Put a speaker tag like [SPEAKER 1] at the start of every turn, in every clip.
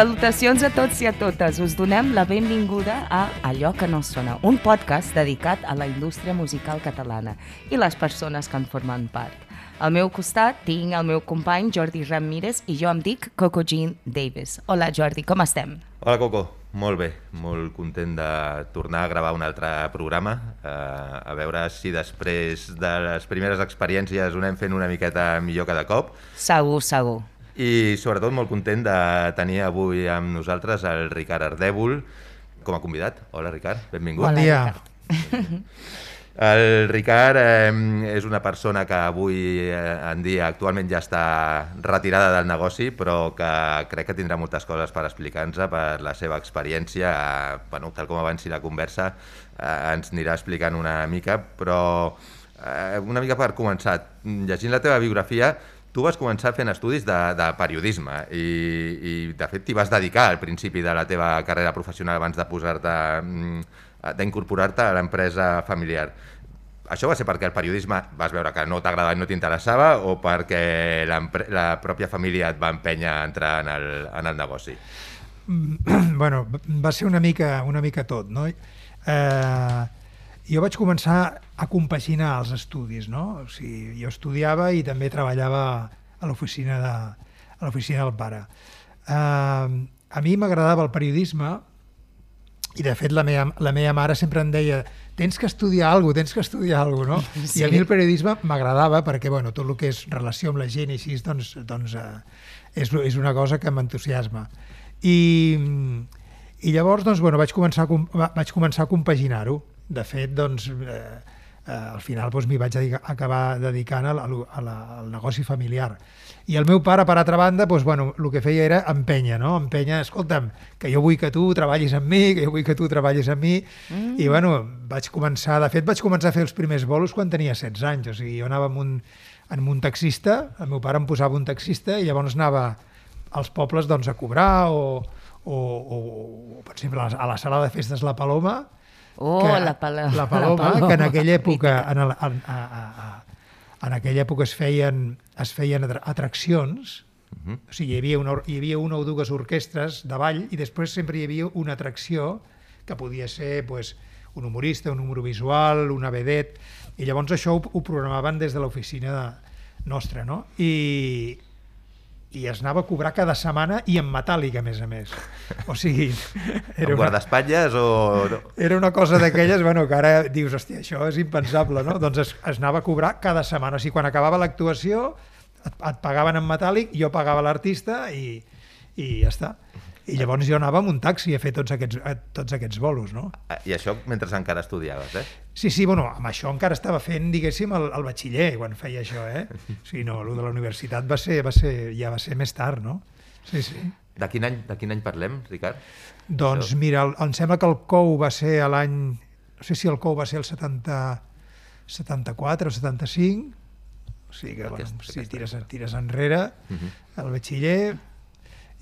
[SPEAKER 1] Salutacions a tots i a totes. Us donem la benvinguda a Allò que no sona, un podcast dedicat a la indústria musical catalana i les persones que en formen part. Al meu costat tinc el meu company Jordi Ramírez i jo em dic Coco Jean Davis. Hola Jordi, com estem?
[SPEAKER 2] Hola Coco, molt bé, molt content de tornar a gravar un altre programa, eh, a veure si després de les primeres experiències ho anem fent una miqueta millor cada cop.
[SPEAKER 1] Segur, segur.
[SPEAKER 2] I sobretot molt content de tenir avui amb nosaltres el Ricard Ardèvol com a convidat. Hola Ricard, benvingut.
[SPEAKER 1] Hola,
[SPEAKER 3] Bon dia.
[SPEAKER 1] Ricard.
[SPEAKER 2] El Ricard eh, és una persona que avui eh, en dia actualment ja està retirada del negoci, però que crec que tindrà moltes coses per explicar-nos per la seva experiència. Eh, bueno, tal com avanci la conversa, eh, ens anirà explicant una mica, però eh, una mica per començar. Llegint la teva biografia, tu vas començar fent estudis de, de periodisme i, i de fet t'hi vas dedicar al principi de la teva carrera professional abans de posar-te mm, d'incorporar-te a l'empresa familiar. Això va ser perquè el periodisme vas veure que no t'agradava i no t'interessava o perquè la pròpia família et va empènyer a entrar en el, en el negoci?
[SPEAKER 3] bueno, va ser una mica, una mica tot, no? Eh, jo vaig començar a compaginar els estudis, no? O sigui, jo estudiava i també treballava a l'oficina de a l'oficina del pare. Eh, a mi m'agradava el periodisme i de fet la meva, la meva mare sempre em deia tens que estudiar alguna cosa, tens que estudiar alguna cosa, no?
[SPEAKER 1] Sí.
[SPEAKER 3] I a mi el periodisme m'agradava perquè, bueno, tot el que és relació amb la gent i així, doncs, doncs eh, és, és una cosa que m'entusiasma. I, I llavors, doncs, bueno, vaig començar a, vaig començar a compaginar-ho. De fet, doncs, eh, eh, al final doncs, m'hi vaig dedicar, acabar dedicant a la, a la, al negoci familiar. I el meu pare, per altra banda, doncs, bueno, el que feia era empènyer, no? Empènyer, escolta'm, que jo vull que tu treballis amb mi, que jo vull que tu treballis amb mi. Mm. I, bueno, vaig començar, de fet, vaig començar a fer els primers bolos quan tenia 16 anys. O sigui, jo anava amb un, amb un taxista, el meu pare em posava un taxista i llavors anava als pobles doncs, a cobrar o, o, o, o per exemple, a la, a la sala de festes La Paloma,
[SPEAKER 1] Oh,
[SPEAKER 3] que,
[SPEAKER 1] la, pala,
[SPEAKER 3] la Paloma, que en aquella època, en, el, en, a, a, a, en aquella època es feien, es feien atra- atraccions,
[SPEAKER 2] Uh -huh.
[SPEAKER 3] o sigui, hi havia, una, hi havia una o dues orquestres de ball i després sempre hi havia una atracció que podia ser pues, un humorista, un número visual, una vedet, i llavors això ho, ho programaven des de l'oficina de, nostra, no? I, i es anava a cobrar cada setmana i en metàl·lic, a més a més. O sigui,
[SPEAKER 2] Amb guardaespatlles o... no?
[SPEAKER 3] era una cosa d'aquelles, bueno, que ara dius, hòstia, això és impensable, no? Doncs es, es anava a cobrar cada setmana. O sigui, quan acabava l'actuació, et, et pagaven en metàl·lic, jo pagava l'artista i, i ja està. I llavors jo anava amb un taxi a fer tots aquests, tots aquests bolos, no?
[SPEAKER 2] Ah, I això mentre encara estudiaves, eh?
[SPEAKER 3] Sí, sí, bueno, amb això encara estava fent, diguéssim, el, el batxiller quan feia això, eh? Sí, no, el de la universitat va ser, va ser, ja va ser més tard, no? Sí, sí.
[SPEAKER 2] De quin any, de quin any parlem, Ricard?
[SPEAKER 3] Doncs
[SPEAKER 2] Això.
[SPEAKER 3] mira, el, em sembla que el COU va ser a l'any... No sé si el COU va ser el 70, 74 o 75, o sigui que,
[SPEAKER 2] Aquest-
[SPEAKER 3] bueno, si tires,
[SPEAKER 2] època.
[SPEAKER 3] tires enrere,
[SPEAKER 2] Uh -huh.
[SPEAKER 3] el batxiller,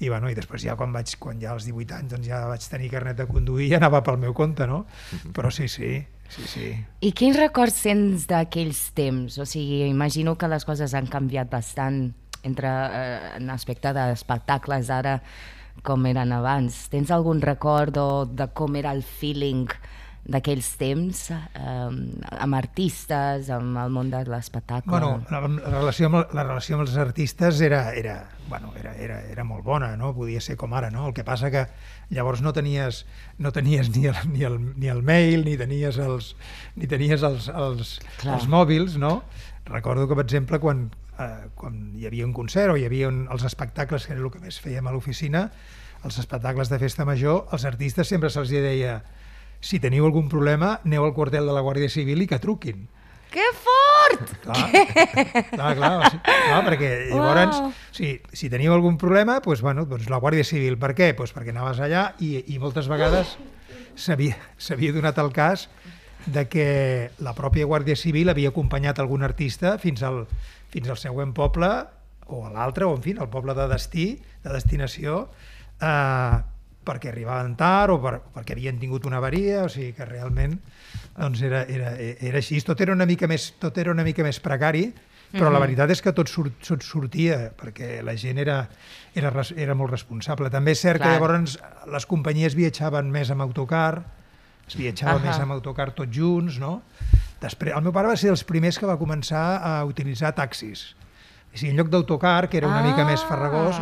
[SPEAKER 3] i, bueno, i després ja quan vaig, quan ja als 18 anys doncs ja vaig tenir carnet de conduir i anava pel meu compte, no? Però sí, sí, sí, sí.
[SPEAKER 1] I quins records tens d'aquells temps? O sigui, imagino que les coses han canviat bastant entre eh, en aspecte d'espectacles ara com eren abans. Tens algun record o de com era el feeling d'aquells temps eh, amb artistes, amb el món de l'espectacle?
[SPEAKER 3] Bueno, la, la, relació amb, la relació amb els artistes era, era, bueno, era, era, era molt bona, no? podia ser com ara, no? el que passa que llavors no tenies, no tenies ni, el, ni, el, ni el mail, ni tenies els, ni tenies els, els,
[SPEAKER 1] Clar.
[SPEAKER 3] els mòbils, no? Recordo que, per exemple, quan, eh, quan hi havia un concert o hi havia un, els espectacles, que era el que més fèiem a l'oficina, els espectacles de festa major, als artistes sempre se'ls deia si teniu algun problema, aneu al quartel de la Guàrdia Civil i que truquin.
[SPEAKER 1] Que fort!
[SPEAKER 3] Clar, clar, clar, sigui, clar perquè llavors,
[SPEAKER 1] Uau.
[SPEAKER 3] si, si teniu algun problema, doncs, bueno, doncs la Guàrdia Civil, per què? Doncs perquè anaves allà i, i moltes vegades s'havia donat el cas de que la pròpia Guàrdia Civil havia acompanyat algun artista fins al, fins al següent poble o a l'altre, o en fi, al poble de destí, de destinació, eh, perquè arribaven tard o, per, perquè havien tingut una avaria, o sigui que realment doncs era, era, era així. Tot era una mica més, tot era una mica més precari però la veritat és que tot, surt, tot sortia, perquè la gent era, era, era molt responsable. També és cert
[SPEAKER 1] Clar.
[SPEAKER 3] que llavors les companyies viatjaven més amb autocar, es viatjava
[SPEAKER 1] Ahà.
[SPEAKER 3] més amb autocar tots junts, no? Després, el meu pare va ser dels primers que va començar a utilitzar taxis. O sigui, en lloc d'autocar, que era una
[SPEAKER 1] Ah.
[SPEAKER 3] mica més farragós,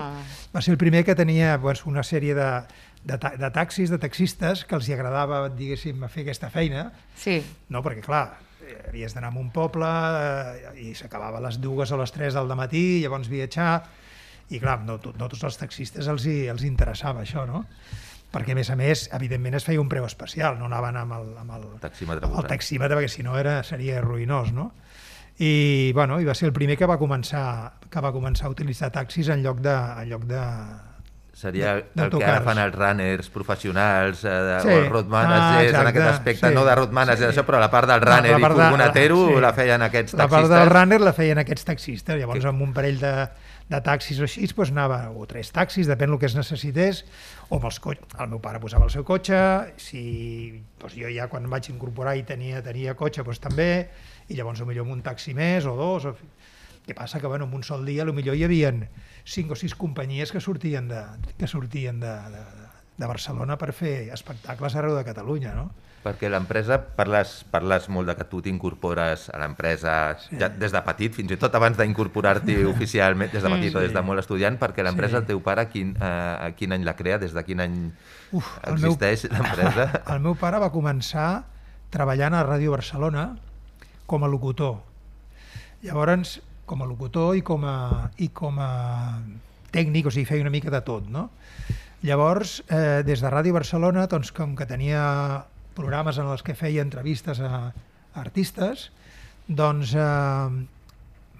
[SPEAKER 3] va ser el primer que tenia doncs, una sèrie de, de, ta de taxis, de taxistes, que els hi agradava, diguéssim, fer aquesta feina,
[SPEAKER 1] Sí,
[SPEAKER 3] no? perquè, clar, havies d'anar a un poble eh, i s'acabava a les dues o les tres del matí, llavors viatjar, i clar, no, to- no tots els taxistes els, hi, els interessava això, no? Perquè, a més a més, evidentment es feia un preu especial, no anaven amb el, amb el,
[SPEAKER 2] Taxímetre
[SPEAKER 3] amb el taxímetre, perquè si no era, seria ruïnós, no? I, bueno, i va ser el primer que va començar, que va començar a utilitzar taxis en lloc de, en lloc de,
[SPEAKER 2] Seria
[SPEAKER 3] de-
[SPEAKER 2] el que ara fan els runners professionals, eh, de,
[SPEAKER 3] Sí.
[SPEAKER 2] o els road managers,
[SPEAKER 3] Ah,
[SPEAKER 2] en aquest aspecte,
[SPEAKER 3] sí.
[SPEAKER 2] no de road manager,
[SPEAKER 3] Sí.
[SPEAKER 2] això, però la part del runner
[SPEAKER 3] la
[SPEAKER 2] i
[SPEAKER 3] part de- sí.
[SPEAKER 2] la feien aquests
[SPEAKER 3] La
[SPEAKER 2] taxistes.
[SPEAKER 3] part del runner la feien aquests taxistes, llavors amb un parell de, de taxis o així, doncs anava, o tres taxis, depèn del que es necessités, o amb els cotxes, el meu pare posava el seu cotxe, si doncs jo ja quan em vaig incorporar i tenia, tenia cotxe, doncs també, i llavors potser amb un taxi més o dos, o... què passa que bueno, en un sol dia potser hi havia cinc o sis companyies que sortien de, que sortien de, de, de Barcelona per fer espectacles arreu de Catalunya, no?
[SPEAKER 2] Perquè l'empresa, parles, parles molt de que tu t'incorpores a l'empresa sí. ja des de petit, fins i tot abans d'incorporar-t'hi oficialment, des de petit o des de molt estudiant, perquè l'empresa,
[SPEAKER 3] Sí.
[SPEAKER 2] el teu pare, quin, eh, a quin any la crea, des de quin any
[SPEAKER 3] Uf, el
[SPEAKER 2] existeix l'empresa?
[SPEAKER 3] El meu pare va començar treballant a Ràdio Barcelona com a locutor. Llavors, com a locutor i com a, i com a tècnic, o sigui, feia una mica de tot, no? Llavors, eh, des de Ràdio Barcelona, doncs, com que tenia programes en els que feia entrevistes a, a artistes, doncs eh,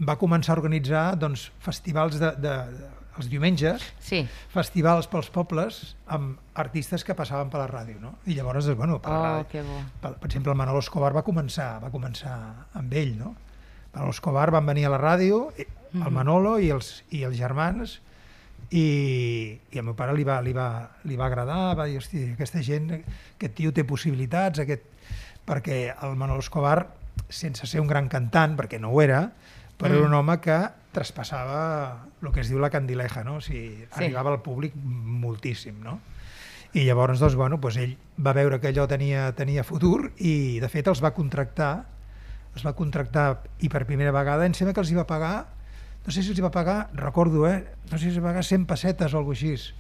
[SPEAKER 3] va començar a organitzar doncs, festivals de, de, de, els diumenges,
[SPEAKER 1] sí.
[SPEAKER 3] festivals pels pobles amb artistes que passaven per la ràdio, no? I llavors, doncs, bueno, per, la
[SPEAKER 1] Oh,
[SPEAKER 3] ràdio,
[SPEAKER 1] bo.
[SPEAKER 3] per, per exemple, el Manolo Escobar va començar, va començar amb ell, no? Manolo Escobar van venir a la ràdio, el Manolo i els, i els germans, i, i al meu pare li va, li va, li va agradar, va dir, hosti, aquesta gent, aquest tio té possibilitats, aquest... perquè el Manolo Escobar, sense ser un gran cantant, perquè no ho era, però era un home que traspassava el que es diu la candileja, no? O sigui,
[SPEAKER 1] Sí.
[SPEAKER 3] arribava al públic moltíssim, no? I llavors, doncs, bueno, doncs ell va veure que allò tenia, tenia futur i, de fet, els va contractar, els va contractar i per primera vegada em sembla que els hi va pagar, no sé si els hi va pagar, recordo, eh? No sé si els va pagar 100 pessetes o alguna així.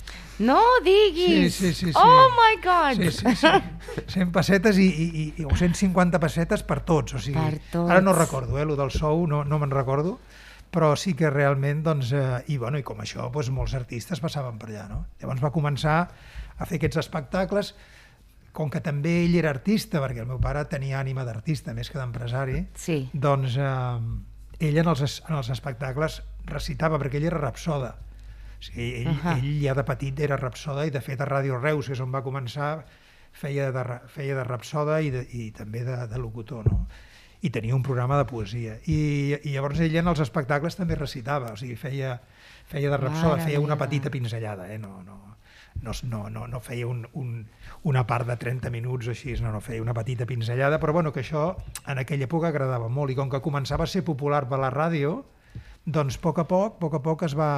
[SPEAKER 1] No diguis!
[SPEAKER 3] Sí, sí, sí, sí.
[SPEAKER 1] Oh my God!
[SPEAKER 3] Sí, sí, sí. 100 pessetes i, i, i, o 150 pessetes per tots. O sigui,
[SPEAKER 1] Per tots.
[SPEAKER 3] Ara no recordo, eh, el del sou, no, no me'n recordo, però sí que realment, doncs, eh, i, bueno, i com això, doncs, molts artistes passaven per allà. No? Llavors va començar a fer aquests espectacles, com que també ell era artista, perquè el meu pare tenia ànima d'artista més que d'empresari,
[SPEAKER 1] Sí.
[SPEAKER 3] doncs eh, ell en els, en els espectacles recitava, perquè ell era rapsoda. O sigui, ell, uh. -huh. ell ja de petit era rapsoda i de fet a Ràdio Reus, que és on va començar, feia de, feia de rapsoda i, de, i també de, de locutor, no? I tenia un programa de poesia. I, I llavors ell en els espectacles també recitava, o sigui, feia, feia de rapsoda,
[SPEAKER 1] Mare
[SPEAKER 3] feia una petita pinzellada, eh? No, no, no, no, no, no feia un, un, una part de 30 minuts o així, no, no, feia una petita pinzellada, però bueno, que això en aquella època agradava molt, i com que començava a ser popular per la ràdio, doncs a poc a poc, a poc a poc es va,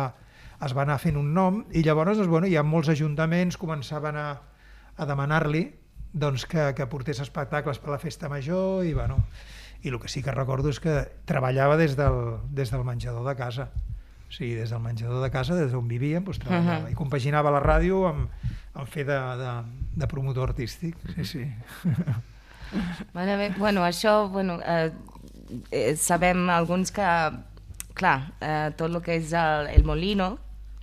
[SPEAKER 3] es va anar fent un nom, i llavors doncs, bueno, ja molts ajuntaments començaven a, a demanar-li doncs, que, que portés espectacles per la festa major, i bueno, i el que sí que recordo és que treballava des del, des del menjador de casa. O sigui, des del menjador de casa, des d'on vivíem, doncs, treballava.
[SPEAKER 1] Mhm.
[SPEAKER 3] I compaginava la ràdio amb, amb fer de, de, de promotor artístic. Sí, sí.
[SPEAKER 1] Mare meva, bueno, això, bueno, eh, eh, sabem alguns que, clar, eh, tot el que és el, el molino,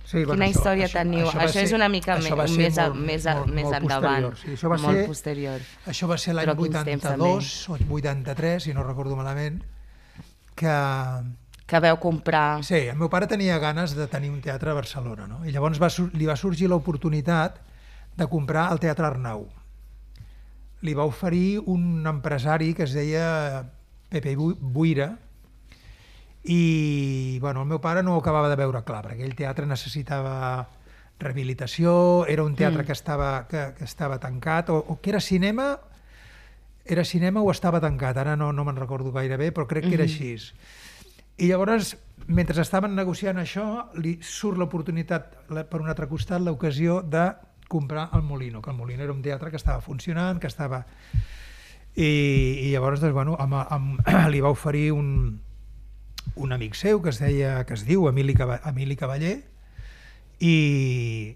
[SPEAKER 3] Sí,
[SPEAKER 1] Quina història teniu?
[SPEAKER 3] va
[SPEAKER 1] Això és una mica
[SPEAKER 3] això ser
[SPEAKER 1] més a-
[SPEAKER 3] molt-
[SPEAKER 1] més
[SPEAKER 3] molt-
[SPEAKER 1] més
[SPEAKER 3] molt
[SPEAKER 1] endavant,
[SPEAKER 3] posterior, Sí, això va
[SPEAKER 1] molt
[SPEAKER 3] ser,
[SPEAKER 1] posterior.
[SPEAKER 3] Això va ser l'any
[SPEAKER 1] Però quins temps
[SPEAKER 3] 82 o 83, si no recordo malament, que
[SPEAKER 1] Que veu comprar...
[SPEAKER 3] Sí, el meu pare tenia ganes de tenir un teatre a Barcelona, no? I llavors va, li va sorgir l'oportunitat de comprar el Teatre Arnau. Li va oferir un empresari que es deia Pepe Bu- Buira, i bueno, el meu pare no ho acabava de veure clar, perquè aquell teatre necessitava rehabilitació, era un teatre mm. que, estava, que, que estava tancat, o, o que era cinema, era cinema o estava tancat, ara no, no me'n recordo gaire bé, però crec que era així. I llavors, mentre estaven negociant això, li surt l'oportunitat, per un altre costat, l'ocasió de comprar el Molino, que el Molino era un teatre que estava funcionant, que estava... I, i llavors, doncs, bueno, amb, amb, li va oferir un, un amic seu que es deia que es diu Emili, Emili Cavaller i,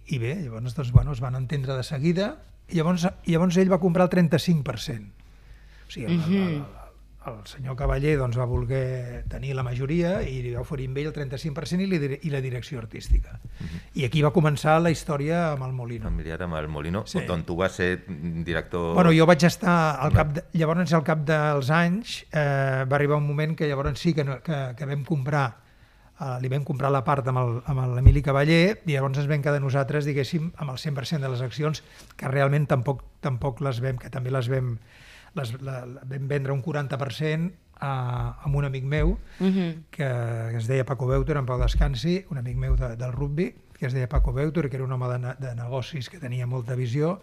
[SPEAKER 3] i bé, llavors doncs, bueno, es van entendre de seguida i llavors, llavors ell va comprar el 35%. O sigui, el, el, el, el senyor Cavaller doncs, va voler tenir la majoria i li va oferir amb ell el 35% i, li, i la direcció artística. I aquí va començar la història amb el Molino.
[SPEAKER 2] Familiar amb el Molino,
[SPEAKER 3] Sí.
[SPEAKER 2] on tu vas ser director...
[SPEAKER 3] Bueno, jo vaig estar al cap de, llavors al cap dels anys eh, va arribar un moment que llavors sí que, no, que, que vam comprar eh, li vam comprar la part amb l'Emili Cavaller i llavors ens vam quedar nosaltres, diguéssim, amb el 100% de les accions, que realment tampoc, tampoc les vam, que també les vam, les, la, la, vam vendre un 40% a, amb un amic meu,
[SPEAKER 1] Mhm.
[SPEAKER 3] que, que es deia Paco Beutor, en pau descansi, un amic meu de, del rugby, que es deia Paco Beutor, que era un home de, de negocis que tenia molta visió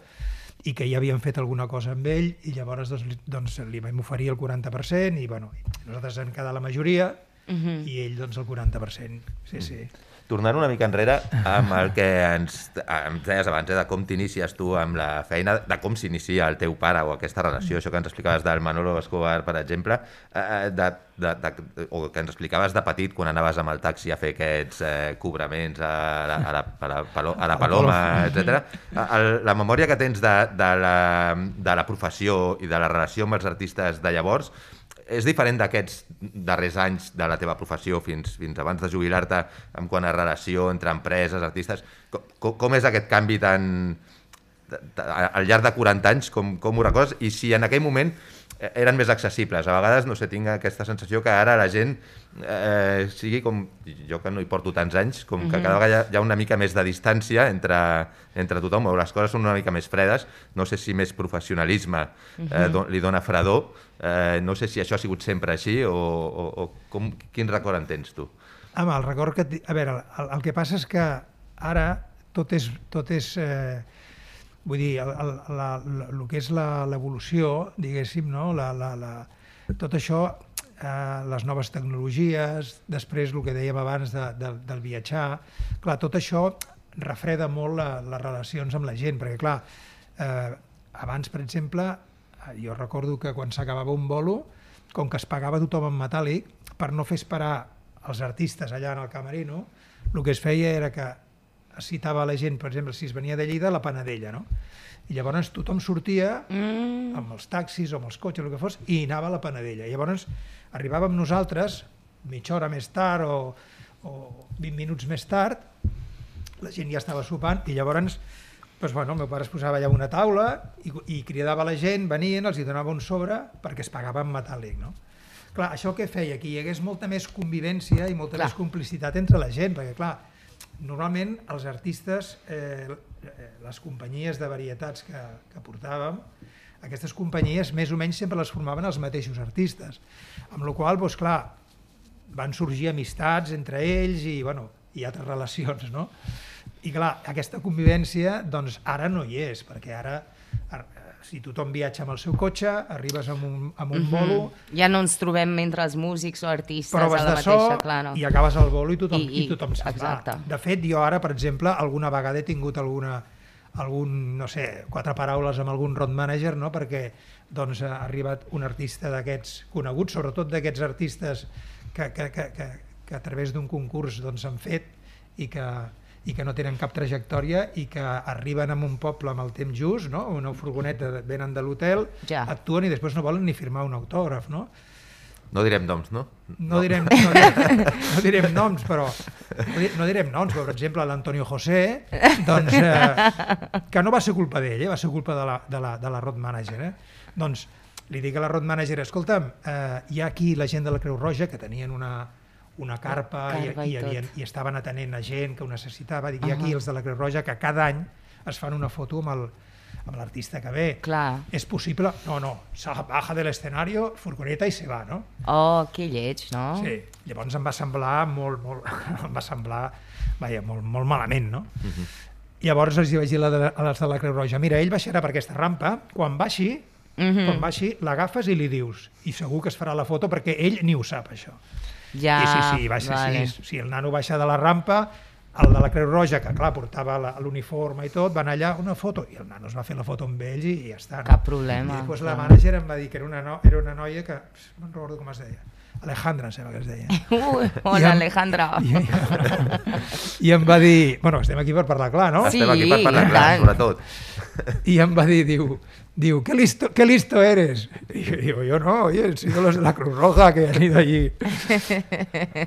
[SPEAKER 3] i que ja havien fet alguna cosa amb ell i llavors doncs, li- doncs, li vam oferir el 40% i bueno, nosaltres hem quedat la majoria
[SPEAKER 1] Mhm.
[SPEAKER 3] i ell doncs el 40%. Sí, sí.
[SPEAKER 2] Tornant una mica enrere amb el que ens, ens deies abans, eh, de com t'inicies tu amb la feina, de com s'inicia el teu pare o aquesta relació, això que ens explicaves del Manolo Escobar, per exemple, eh, de, de, de, o que ens explicaves de petit quan anaves amb el taxi a fer aquests eh, cobraments a la, a la, a la, palo- a la Paloma, etc. La memòria que tens de, de, la, de la professió i de la relació amb els artistes de llavors és diferent d'aquests darrers anys de la teva professió fins, fins abans de jubilar-te en quant a relació entre empreses, artistes. Com, com, és aquest canvi tan... al llarg de 40 anys, com, com ho recordes? I si en aquell moment eh, eren més accessibles. A vegades, no sé, tinc aquesta sensació que ara la gent eh, sigui com... Jo que no hi porto tants anys, com que cada vegada hi ha, hi ha una mica més de distància entre, entre tothom, o les coses són una mica més fredes. No sé si més professionalisme eh, don, li dona fredor. Eh, no sé si això ha sigut sempre així o, o, o com, quin record en tens tu?
[SPEAKER 3] Home, el record que... A veure, el, el que passa és que ara tot és... Tot és eh, vull dir, el, el, la, el que és l'evolució, diguéssim, no? la, la, la, tot això, eh, les noves tecnologies, després el que dèiem abans de, de, del viatjar, clar, tot això refreda molt la, les relacions amb la gent, perquè clar, eh, abans, per exemple, eh, jo recordo que quan s'acabava un bolo, com que es pagava tothom en metàl·lic, per no fer esperar els artistes allà en el camerino, el que es feia era que citava la gent, per exemple, si es venia de Lleida, la Panadella, no? I llavors tothom sortia
[SPEAKER 1] Mm.
[SPEAKER 3] amb els taxis o amb els cotxes, el que fos, i anava a la Panadella. I llavors arribàvem nosaltres, mitja hora més tard o, o 20 minuts més tard, la gent ja estava sopant i llavors doncs, bueno, el meu pare es posava allà una taula i, i cridava la gent, venien, els hi donava un sobre perquè es pagava en metàl·lic. No? Clar, això què feia? Que hi hagués molta més convivència i molta
[SPEAKER 1] Clar.
[SPEAKER 3] més complicitat entre la gent, perquè clar, normalment els artistes, eh, eh, les companyies de varietats que, que portàvem, aquestes companyies més o menys sempre les formaven els mateixos artistes, amb la qual cosa, doncs, clar, van sorgir amistats entre ells i, bueno, i altres relacions, no? I clar, aquesta convivència, doncs ara no hi és, perquè ara, ar- si tothom viatja amb el seu cotxe, arribes amb un, amb un bolo,
[SPEAKER 1] Ja no ens trobem entre els músics o artistes
[SPEAKER 3] proves
[SPEAKER 1] a la
[SPEAKER 3] de so
[SPEAKER 1] mateixa, clar, no?
[SPEAKER 3] i acabes al bolo i tothom,
[SPEAKER 1] I-
[SPEAKER 3] i,
[SPEAKER 1] i-
[SPEAKER 3] tothom se'n va. De fet, jo ara, per exemple, alguna vegada he tingut alguna, algun, no sé, quatre paraules amb algun road manager, no? perquè doncs, ha arribat un artista d'aquests coneguts, sobretot d'aquests artistes que, que, que, que, que a través d'un concurs doncs, s'han fet i que, i que no tenen cap trajectòria i que arriben a un poble amb el temps just, no? una furgoneta venen de l'hotel,
[SPEAKER 1] Ja.
[SPEAKER 3] actuen i després no volen ni firmar un autògraf. No?
[SPEAKER 2] No direm noms, no?
[SPEAKER 3] No, direm, no, direm, no direm noms, però no, no direm noms, però per exemple l'Antonio José, doncs, eh, que no va ser culpa d'ell, eh, va ser culpa de la, de la, de la road manager. Eh? Doncs li dic a la road manager, escolta'm, eh, hi ha aquí la gent de la Creu Roja que tenien una, una carpa,
[SPEAKER 1] Carpa
[SPEAKER 3] i,
[SPEAKER 1] i
[SPEAKER 3] i, havien, i estaven atenent a gent que ho necessitava. Dic, hi ha aquí els de la Creu Roja que cada any es fan una foto amb el amb l'artista que ve.
[SPEAKER 1] Clar.
[SPEAKER 3] És possible? No, no, se baja de l'escenario, furgoneta i se va, no?
[SPEAKER 1] Oh, que lleig, no?
[SPEAKER 3] Sí, llavors em va semblar molt, molt, em va semblar, vaja, molt, molt malament, no? Uh -huh. Llavors els hi vaig dir a la de- a les de la Creu Roja, mira, ell baixarà per aquesta rampa, quan baixi, uh -huh. quan baixi, l'agafes i li dius, i segur que es farà la foto perquè ell ni ho sap, això.
[SPEAKER 1] Ja,
[SPEAKER 3] I sí, sí, baixa,
[SPEAKER 1] vale.
[SPEAKER 3] sí, sí, el nano baixa de la rampa, el de la Creu Roja, que clar, portava l'uniforme i tot, van allà, una foto, i el nano es va fer la foto amb ells i, i ja està. No?
[SPEAKER 1] Cap problema,
[SPEAKER 3] I després la
[SPEAKER 1] clar.
[SPEAKER 3] mànager em va dir que era una, no, era una noia que, no recordo com es deia, Alejandra, em sembla que es deia.
[SPEAKER 1] Ui,
[SPEAKER 3] I
[SPEAKER 1] hola,
[SPEAKER 3] em-
[SPEAKER 1] Alejandra.
[SPEAKER 3] I, I em va dir, bueno, estem aquí per parlar clar, no?
[SPEAKER 1] Sí,
[SPEAKER 2] Estem aquí per parlar
[SPEAKER 1] i
[SPEAKER 2] clar,
[SPEAKER 1] tant.
[SPEAKER 2] sobretot.
[SPEAKER 3] Y em va dir, diu, diu, qué listo, qué listo eres. Y yo digo, yo no, oye, he sido los de la Cruz Roja que han ido allí.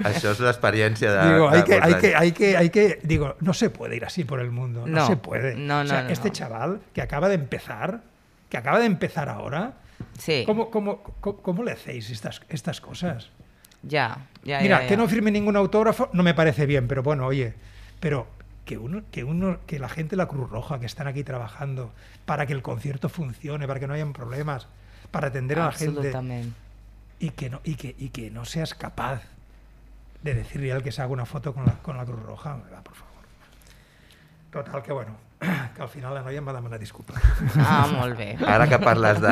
[SPEAKER 2] Això és l'experiència de...
[SPEAKER 3] Digo,
[SPEAKER 2] de
[SPEAKER 3] hay que, hay que, hay que, hay que, digo, no se puede ir así por el mundo, no,
[SPEAKER 1] No,
[SPEAKER 3] se puede.
[SPEAKER 1] no,
[SPEAKER 3] o sea,
[SPEAKER 1] no,
[SPEAKER 3] este
[SPEAKER 1] no.
[SPEAKER 3] chaval que acaba de empezar, que acaba de empezar ahora,
[SPEAKER 1] Sí,
[SPEAKER 3] ¿cómo, cómo, cómo, cómo le hacéis estas, estas cosas?
[SPEAKER 1] ya, ya,
[SPEAKER 3] Mira,
[SPEAKER 1] ya,
[SPEAKER 3] que no firme ningún autógrafo no me parece bien, pero bueno, oye, pero que uno, que uno, que la gente de la Cruz Roja que están aquí trabajando para que el concierto funcione, para que no hayan problemas, para atender a la gente y que no, y que, y que no seas capaz de decirle al que se haga una foto con la, con la Cruz Roja, por favor. Total, que bueno, que al final la noia em va demanar disculpes.
[SPEAKER 1] Ah, molt bé.
[SPEAKER 2] Ara que parles de,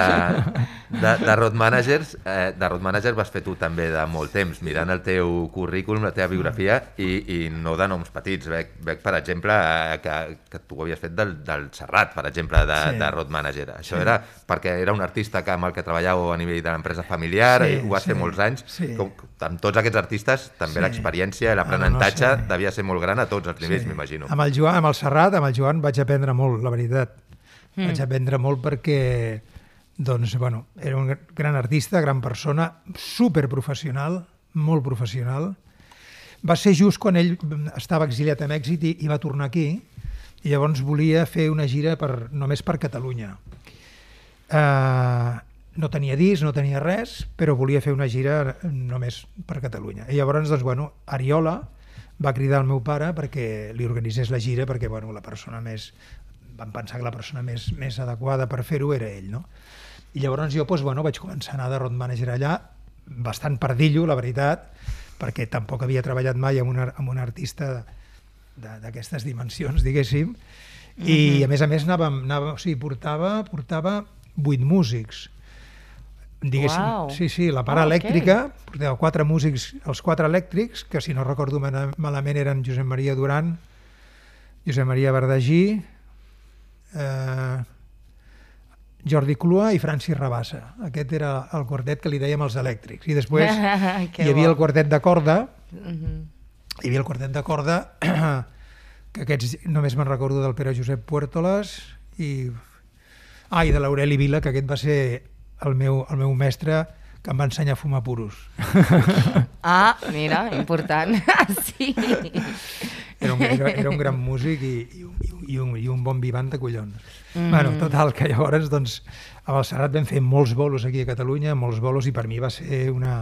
[SPEAKER 2] de, de road managers, eh, de road manager vas fer tu també de molt temps, mirant el teu currículum, la teva biografia, i, i no de noms petits. Veig, veig per exemple, eh, que, que tu ho havies fet del, del Serrat, per exemple, de,
[SPEAKER 3] Sí.
[SPEAKER 2] de road manager. Això era perquè era un artista que, amb el que treballàveu a nivell de l'empresa familiar,
[SPEAKER 3] Sí,
[SPEAKER 2] i ho vas fer
[SPEAKER 3] sí,
[SPEAKER 2] molts anys.
[SPEAKER 3] sí.
[SPEAKER 2] Com, amb tots aquests artistes, també
[SPEAKER 3] Sí.
[SPEAKER 2] l'experiència i
[SPEAKER 3] Ah, no, no,
[SPEAKER 2] l'aprenentatge
[SPEAKER 3] sí.
[SPEAKER 2] devia ser molt gran a tots els nivells,
[SPEAKER 3] Sí.
[SPEAKER 2] m'imagino.
[SPEAKER 3] Amb el Joan, amb el Serrat, amb el Joan vaig aprendre molt, la veritat.
[SPEAKER 1] Mm.
[SPEAKER 3] Vaig aprendre molt perquè doncs, bueno, era un gran artista, gran persona, super professional, molt professional. Va ser just quan ell estava exiliat a Mèxic i, i va tornar aquí, i llavors volia fer una gira per, només per Catalunya. Uh, no tenia disc, no tenia res, però volia fer una gira només per Catalunya. I llavors, doncs, bueno, Ariola va cridar al meu pare perquè li organitzés la gira, perquè bueno, la persona més... Vam pensar que la persona més, més adequada per fer-ho era ell, no? I llavors jo doncs, bueno, vaig començar a anar de road manager allà, bastant perdillo, la veritat, perquè tampoc havia treballat mai amb un, amb un artista de- d'aquestes dimensions, diguéssim, i a més a més anàvem, anava, o sigui, portava, portava vuit músics. Diguéssim,
[SPEAKER 1] Uau.
[SPEAKER 3] sí, sí, la part
[SPEAKER 1] ok.
[SPEAKER 3] elèctrica, portava quatre músics, els quatre elèctrics, que si no recordo mala- malament eren Josep Maria Duran, Josep Maria Verdagí, eh, Jordi Clua i Francis Rabassa. Aquest era el quartet que li dèiem els elèctrics. I després
[SPEAKER 1] Que
[SPEAKER 3] hi havia
[SPEAKER 1] bo.
[SPEAKER 3] el quartet de corda,
[SPEAKER 1] Mhm.
[SPEAKER 3] hi havia el quartet de corda, que aquests només me'n recordo del Pere Josep Puertolas i, ah, i de l'Aureli Vila, que aquest va ser el meu, el meu mestre que em va ensenyar a fumar puros.
[SPEAKER 1] Ah, mira, important. sí.
[SPEAKER 3] Era un, era, era un gran músic i, i, un, i, un, i, un, bon vivant de collons. Mm. Bueno, total, que llavors doncs, amb el Serrat vam fer molts bolos aquí a Catalunya, molts bolos, i per mi va ser una,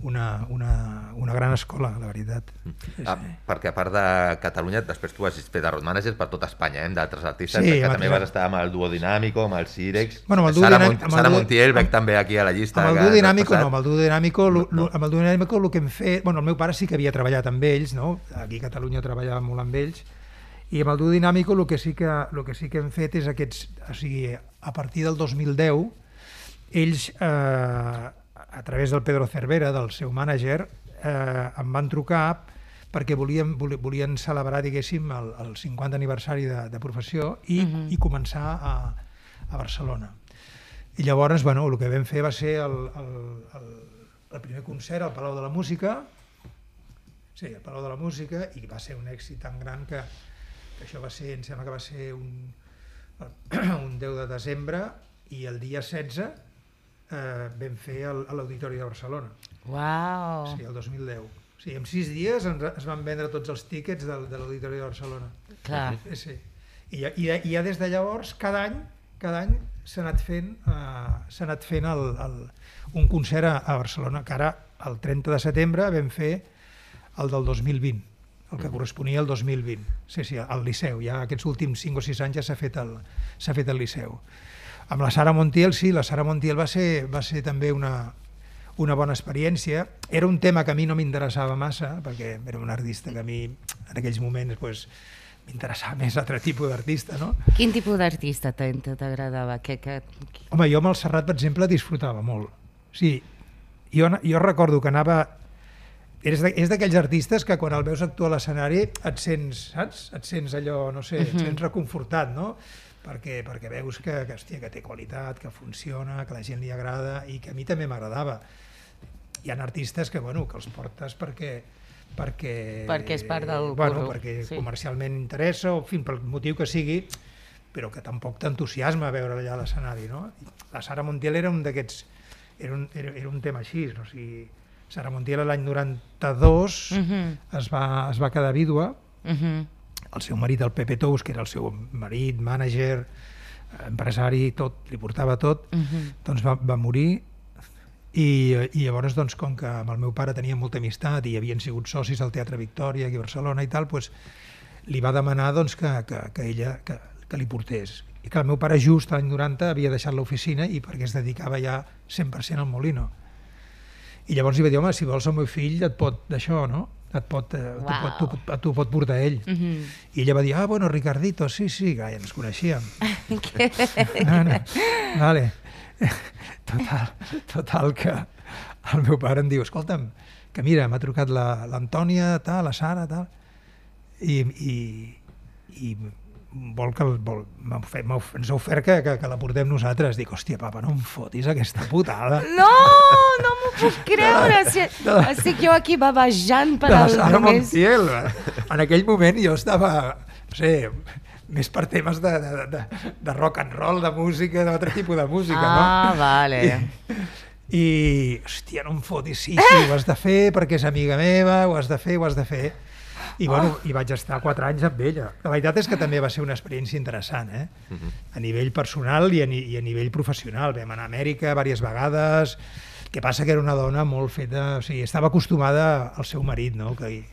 [SPEAKER 3] una, una, una gran escola, la veritat. Sí,
[SPEAKER 2] Ah, perquè a part de Catalunya, després tu has fet de road manager per tot Espanya, eh? d'altres artistes,
[SPEAKER 3] Sí,
[SPEAKER 2] sí, que
[SPEAKER 3] amb
[SPEAKER 2] també vas estar amb el Duo Dinàmico, amb el Cirex,
[SPEAKER 3] Bueno, amb el Duo
[SPEAKER 2] Sara,
[SPEAKER 3] Dinàmic-
[SPEAKER 2] Mont
[SPEAKER 3] amb el
[SPEAKER 2] Sara
[SPEAKER 3] Duo-
[SPEAKER 2] Montiel veig
[SPEAKER 3] amb-
[SPEAKER 2] també aquí a la llista.
[SPEAKER 3] Amb el duo dinàmico no, amb el duo dinàmico, lo,
[SPEAKER 2] No.
[SPEAKER 3] lo, amb el duo dinàmico el que hem fet, bueno, el meu pare sí que havia treballat amb ells, no? aquí a Catalunya treballava molt amb ells, i amb el duo dinàmico el que sí que, el que, sí que hem fet és aquests, o sigui, a partir del 2010, ells, eh, a través del Pedro Cervera, del seu mànager, eh, em van trucar perquè volien, voli- volien celebrar, diguéssim, el, el 50 aniversari de, de professió i, uh -huh. i començar a, a Barcelona. I llavors, bueno, el que vam fer va ser el, el, el, el primer concert al Palau de la Música, sí, al Palau de la Música, i va ser un èxit tan gran que, que això va ser, em sembla que va ser un, un 10 de desembre i el dia 16 eh, vam fer el- a l'Auditori de Barcelona,
[SPEAKER 1] Uau.
[SPEAKER 3] sí, el 2010. O sigui, en sis dies ens, es van vendre tots els tíquets del, de l'Auditori de Barcelona.
[SPEAKER 1] Clar.
[SPEAKER 3] Sí, sí. I, ja, i, ja, I ja des de llavors, cada any, cada any s'ha anat fent, uh, s'ha anat fent el, el, un concert a, a Barcelona, que ara, el 30 de setembre, vam fer el del 2020, el que corresponia al 2020. Sí, sí, al Liceu. Ja aquests últims 5 o 6 anys ja s'ha fet, el, s'ha fet el Liceu. Amb la Sara Montiel, sí, la Sara Montiel va ser, va ser també una, una bona experiència. Era un tema que a mi no m'interessava massa, perquè era un artista que a mi en aquells moments pues, m'interessava més altre tipus d'artista, no?
[SPEAKER 1] Quin tipus d'artista t'agradava? Que, que...
[SPEAKER 3] Home, jo amb el Serrat, per exemple, disfrutava molt. Sí, jo, jo recordo que anava és d'aquells artistes que quan el veus actuar a l'escenari et sents, saps? Et sents allò, no sé, et sents reconfortat, no? Perquè, perquè veus que, que, hòstia, que té qualitat, que funciona, que la gent li agrada i que a mi també m'agradava. Hi ha artistes que, bueno, que els portes perquè perquè,
[SPEAKER 1] Perquè és part del
[SPEAKER 3] bueno,
[SPEAKER 1] curro,
[SPEAKER 3] perquè
[SPEAKER 1] sí.
[SPEAKER 3] comercialment interessa, o en fi, pel motiu que sigui, però que tampoc t'entusiasma veure allà l'escenari, no? La Sara Montiel era un d'aquests... Era, un, era, era un tema així, no? o sigui, Sara Montiel l'any 92
[SPEAKER 1] Mhm.
[SPEAKER 3] es, va, es va quedar vídua,
[SPEAKER 1] Mhm.
[SPEAKER 3] El seu marit, el Pepe Tous, que era el seu marit, mànager, empresari, tot, li portava tot,
[SPEAKER 1] Mhm.
[SPEAKER 3] doncs va, va morir i, i llavors, doncs, com que amb el meu pare tenia molta amistat i havien sigut socis al Teatre Victòria aquí a Barcelona i tal, doncs, li va demanar doncs, que, que, que ella que, que li portés. I que el meu pare just l'any 90 havia deixat l'oficina i perquè es dedicava ja 100% al Molino. I llavors li va dir, home, si vols el meu fill et pot d'això, no? Et pot, eh, t'ho
[SPEAKER 1] Uau.
[SPEAKER 3] pot, t'ho- t'ho pot portar ell.
[SPEAKER 1] Mhm.
[SPEAKER 3] I ella va dir, ah, bueno, Ricardito, sí, sí, ja ens coneixíem. No, no. Vale. Total, total que el meu pare em diu, escolta'm, que mira, m'ha trucat la- l'Antònia, tal, la Sara, tal, i, i, i vol que el, vol, ens ha ofert que, que, que la portem nosaltres. Dic, hòstia, papa, no em fotis aquesta putada.
[SPEAKER 1] No, no m'ho puc creure. Si, estic jo aquí babejant per
[SPEAKER 3] la
[SPEAKER 1] al només...
[SPEAKER 3] Montiel. En aquell moment jo estava, no sé, més per temes de, de, de, de rock and roll, de música, d'altre tipus de música,
[SPEAKER 1] Ah,
[SPEAKER 3] no?
[SPEAKER 1] vale.
[SPEAKER 3] I, I, hòstia, no em fotis, sí, sí, ho has de fer perquè és amiga meva, ho has de fer, ho has de fer. I, bueno, i vaig estar quatre anys amb ella. La veritat és que també va ser una experiència interessant, eh? A nivell personal i a, ni, i a nivell professional. Vam anar a Amèrica diverses vegades, que passa que era una dona molt feta, o sigui, estava acostumada al seu marit, no? Que,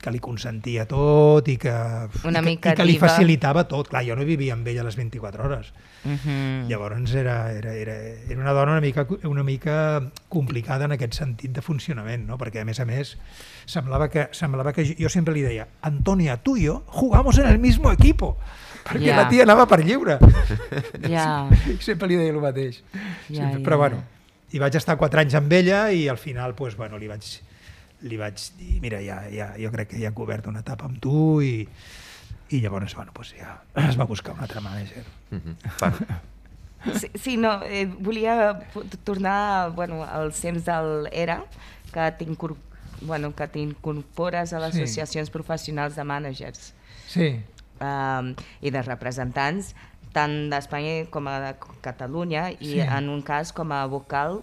[SPEAKER 3] que li consentia tot i que,
[SPEAKER 1] Una
[SPEAKER 3] i que,
[SPEAKER 1] mica
[SPEAKER 3] i que li
[SPEAKER 1] diva.
[SPEAKER 3] facilitava tot. Clar, jo no vivia amb ella les 24 hores.
[SPEAKER 1] Mhm.
[SPEAKER 3] Llavors era, era, era, era una dona una mica, una mica complicada en aquest sentit de funcionament, no? perquè a més a més semblava que, semblava que jo, sempre li deia Antonia, tu i jo jugamos en el mismo equipo perquè
[SPEAKER 1] Ja.
[SPEAKER 3] la tia anava per lliure. I sempre li deia el mateix
[SPEAKER 1] Ja,
[SPEAKER 3] sempre,
[SPEAKER 1] ja,
[SPEAKER 3] però bueno i vaig estar quatre anys amb ella i al final pues, bueno, li, vaig, li vaig dir mira, ja, ja, jo crec que ja he cobert una etapa amb tu i, i llavors bueno, pues ja es va buscar un altre manager
[SPEAKER 2] Mhm. Per,
[SPEAKER 1] Sí, sí no, eh, volia tornar bueno, als temps del ERA, que t'incor- bueno, que t'incorpores a les
[SPEAKER 3] Sí.
[SPEAKER 1] associacions professionals de mànagers
[SPEAKER 3] sí,
[SPEAKER 1] um, i de representants, tant d'Espanya com a de Catalunya, i
[SPEAKER 3] Sí.
[SPEAKER 1] en un cas com a vocal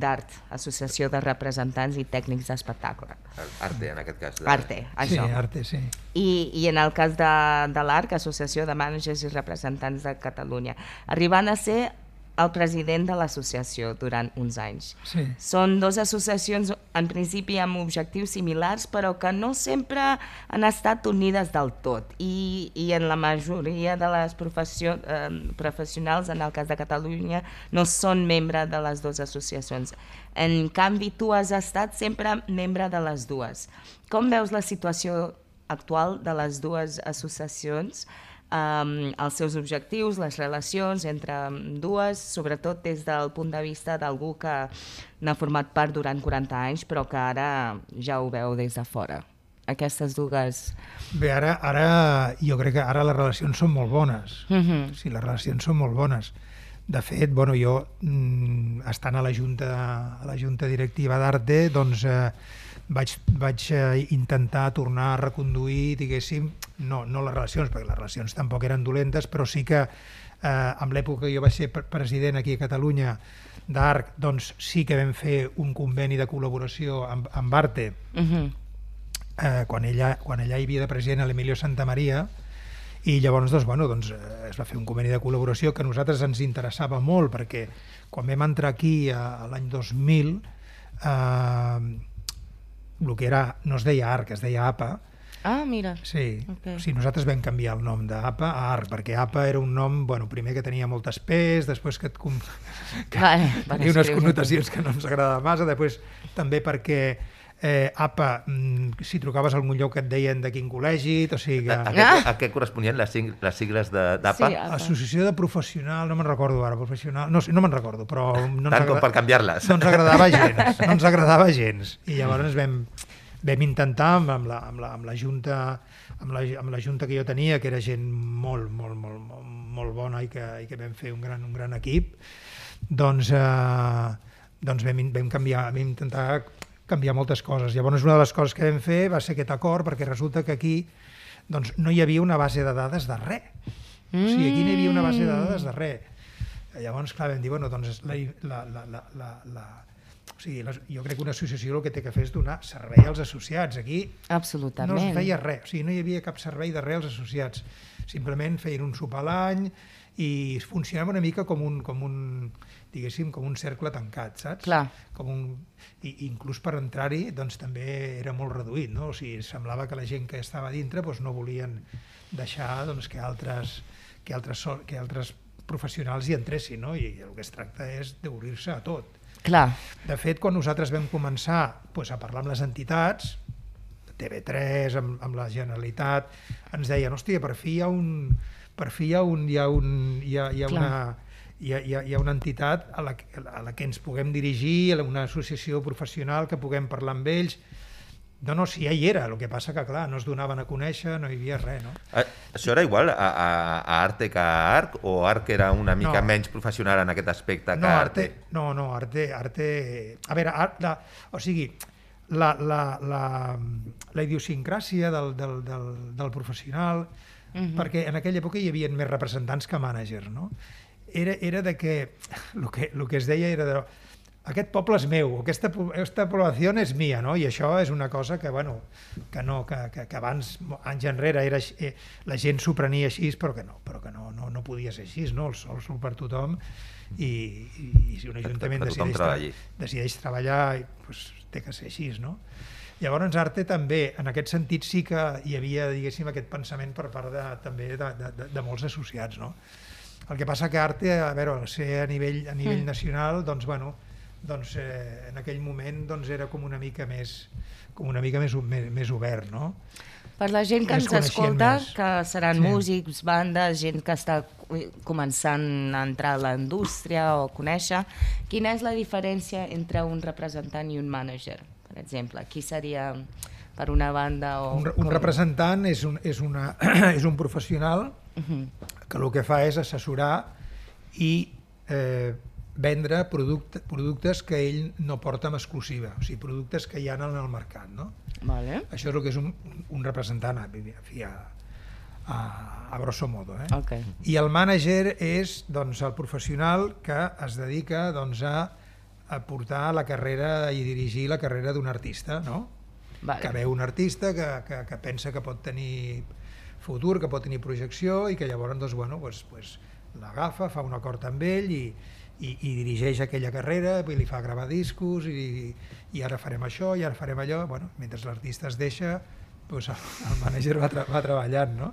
[SPEAKER 1] d'ART, Associació de Representants i Tècnics d'Espectacle.
[SPEAKER 2] Arte, en aquest cas. de-
[SPEAKER 1] Arte,
[SPEAKER 3] sí,
[SPEAKER 1] això.
[SPEAKER 3] arte, sí
[SPEAKER 1] I, I en el cas de, de l'ARC, Associació de Mànagers i Representants de Catalunya, arribant a ser el president de l'associació durant uns anys.
[SPEAKER 3] Sí.
[SPEAKER 1] Són dues associacions, en principi, amb objectius similars, però que no sempre han estat unides del tot. I, i en la majoria de les professió, eh, professionals, en el cas de Catalunya, no són membre de les dues associacions. En canvi, tu has estat sempre membre de les dues. Com veus la situació actual de les dues associacions, um, els seus objectius, les relacions entre dues, sobretot des del punt de vista d'algú que n'ha format part durant 40 anys, però que ara ja ho veu des de fora. Aquestes dues...
[SPEAKER 3] Bé, ara, ara jo crec que ara les relacions són molt bones.
[SPEAKER 1] Mm -hmm.
[SPEAKER 3] Sí, les relacions són molt bones. De fet, bueno, jo, mm, estant a la Junta, a la junta Directiva d'Arte, doncs eh, vaig, vaig eh, intentar tornar a reconduir, diguéssim, no, no les relacions, perquè les relacions tampoc eren dolentes, però sí que eh, en l'època que jo vaig ser pre- president aquí a Catalunya d'ARC, doncs sí que vam fer un conveni de col·laboració amb, amb Arte,
[SPEAKER 1] Mm -hmm.
[SPEAKER 3] eh, quan, ella, quan allà hi havia de president l'Emilio Santamaria i llavors doncs, bueno, doncs, eh, es va fer un conveni de col·laboració que a nosaltres ens interessava molt perquè quan vam entrar aquí a, a l'any 2000 eh, el que era, no es deia ARC, es deia APA
[SPEAKER 1] Ah, mira.
[SPEAKER 3] Sí,
[SPEAKER 1] Ok.
[SPEAKER 3] o sigui, nosaltres vam canviar el nom d'APA a ARC, perquè APA era un nom, bueno, primer que tenia moltes pes, després que, et que
[SPEAKER 1] Vale,
[SPEAKER 3] tenia unes connotacions que no ens agradava massa, després també perquè eh, APA mm, si trucaves a algun lloc que et deien de quin col·legi, o sigui que...
[SPEAKER 2] A, a, què, a què corresponien les, les sigles de- d'APA?
[SPEAKER 1] Sí,
[SPEAKER 3] Associació de Professional, no me'n recordo ara, professional, no sé, no me'n recordo, però no
[SPEAKER 2] Tant com per canviar-les.
[SPEAKER 3] no ens agradava gens, no ens agradava gens. I llavors vam, vam intentar amb, amb, la, amb, la, amb la junta amb la, amb la junta que jo tenia, que era gent molt, molt, molt, molt, molt bona i que, i que vam fer un gran, un gran equip, doncs, eh, doncs vam, vam, canviar, vam intentar canviar moltes coses. Llavors, una de les coses que vam fer va ser aquest acord, perquè resulta que aquí doncs, no hi havia una base de dades de res. O sigui, aquí no hi havia una base de dades de res. Llavors, clar, vam dir, bueno, doncs la, la, la, la, la, la, o sigui, la, jo crec que una associació el que té que fer és donar servei als associats. Aquí
[SPEAKER 1] Absolutament.
[SPEAKER 3] no es feia res, o sigui, no hi havia cap servei de res als associats. Simplement feien un sopar a l'any i funcionava una mica com un, com un, diguéssim, com un cercle tancat, saps?
[SPEAKER 1] Clar.
[SPEAKER 3] Com un, i, inclús per entrar-hi doncs, també era molt reduït, no? O sigui, semblava que la gent que estava dintre doncs, no volien deixar doncs, que, altres, que, altres, que altres professionals hi entressin, no? I el que es tracta és d'obrir-se a tot.
[SPEAKER 1] Clar,
[SPEAKER 3] De fet, quan nosaltres vam començar doncs, a parlar amb les entitats, TV3, amb, amb la Generalitat, ens deien, hòstia, per fi hi ha un... Per fi hi ha, un, hi ha, un, hi ha, hi ha
[SPEAKER 1] Clar.
[SPEAKER 3] una hi ha, hi, ha, hi ha una entitat a la, que- a la que ens puguem dirigir, a una associació professional que puguem parlar amb ells. No, no, si ja hi era, el que passa que, clar, no es donaven a conèixer, no hi havia res, no?
[SPEAKER 2] A- Això era igual a, a, a Arte que a Arc? O Arc era una mica
[SPEAKER 3] No.
[SPEAKER 2] menys professional en aquest aspecte que
[SPEAKER 3] no,
[SPEAKER 2] Arte?
[SPEAKER 3] No, no, arte, arte... A veure, art, la, o sigui, la, la, la, la idiosincràsia del, del, del, del professional, uh -huh. perquè en aquella època hi havia més representants que mànagers, no? Era, era de que, el que, el que es deia era de, aquest poble és meu, aquesta, aquesta població és mia, no? I això és una cosa que, bueno, que, no, que, que, que abans, anys enrere, era, eh, la gent s'ho prenia així, però que no, però que no, no, no podia ser així, no? El sol surt per tothom i, i, i si un ajuntament
[SPEAKER 2] que tothom
[SPEAKER 3] decideix,
[SPEAKER 2] treballi.
[SPEAKER 3] decideix treballar, doncs, té que ser així, no? Llavors, Arte també, en aquest sentit, sí que hi havia, diguéssim, aquest pensament per part de, també de, de, de, de molts associats, no? El que passa que Arte, a veure, al ser a nivell, a nivell
[SPEAKER 1] Mm.
[SPEAKER 3] nacional, doncs, bueno, doncs, eh, en aquell moment doncs, era com una mica més, com una mica més, més, més obert, no?
[SPEAKER 1] per la gent que ens escolta,
[SPEAKER 3] més.
[SPEAKER 1] que seran
[SPEAKER 3] Sí.
[SPEAKER 1] músics, bandes, gent que està començant a entrar a la indústria o conèixer, quina és la diferència entre un representant i un mànager, per exemple? Qui seria per una banda o...
[SPEAKER 3] Un, un
[SPEAKER 1] com-
[SPEAKER 3] representant és un, és, una, és un professional Que el que fa és assessorar i eh, vendre producte, productes que ell no porta amb exclusiva, o sigui, productes que hi ha en el mercat, no?
[SPEAKER 1] Vale.
[SPEAKER 3] Això és el que és un, un representant, a, en a, a, a grosso modo. Eh?
[SPEAKER 1] Ok.
[SPEAKER 3] I el mànager és doncs, el professional que es dedica doncs, a, a portar la carrera i dirigir la carrera d'un artista, no?
[SPEAKER 1] Vale.
[SPEAKER 3] que veu un artista que, que, que pensa que pot tenir futur, que pot tenir projecció i que llavors doncs, bueno, pues, pues, l'agafa, fa un acord amb ell i, i, i dirigeix aquella carrera, i li fa gravar discos i, i ara farem això i ara farem allò, bueno, mentre l'artista es deixa doncs el, el mànager va, tra va treballant, no?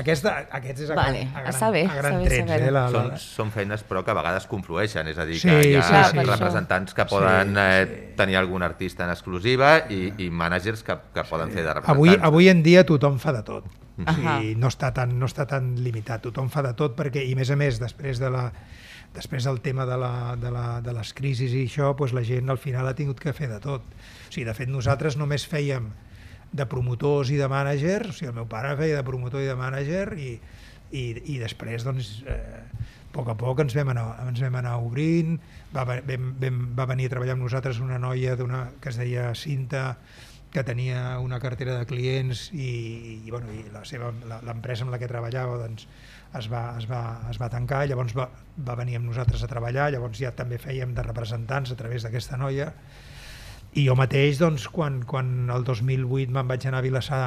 [SPEAKER 3] Aquesta, aquest és a,
[SPEAKER 1] Vale,
[SPEAKER 3] gran, a, gran,
[SPEAKER 1] està bé,
[SPEAKER 3] a gran trets, eh? La, la,
[SPEAKER 2] Són, són feines però que a vegades conflueixen, és a dir,
[SPEAKER 3] Sí,
[SPEAKER 2] que hi ha
[SPEAKER 3] sí, sí.
[SPEAKER 2] representants que poden eh, tenir algun artista en exclusiva i, i mànagers que, que poden fer de representants.
[SPEAKER 3] Avui, avui en dia tothom fa de tot.
[SPEAKER 1] Ahà.
[SPEAKER 3] sigui, no, està tan, no està tan limitat, tothom fa de tot perquè, i a més a més, després de la després del tema de, la, de, la, de les crisis i això, doncs la gent al final ha tingut que fer de tot. O sigui, de fet, nosaltres només fèiem de promotors i de mànagers, o sigui, el meu pare feia de promotor i de mànager i, i, i després, doncs, eh, a poc a poc ens vam anar, ens vam anar obrint, va, vam, vam, va venir a treballar amb nosaltres una noia d'una que es deia Cinta, que tenia una cartera de clients i, i, bueno, i l'empresa amb la que treballava doncs, es, va, es, va, es va tancar, llavors va, va venir amb nosaltres a treballar, llavors ja també fèiem de representants a través d'aquesta noia. I jo mateix, doncs, quan, quan el 2008 me'n vaig anar a Vilassar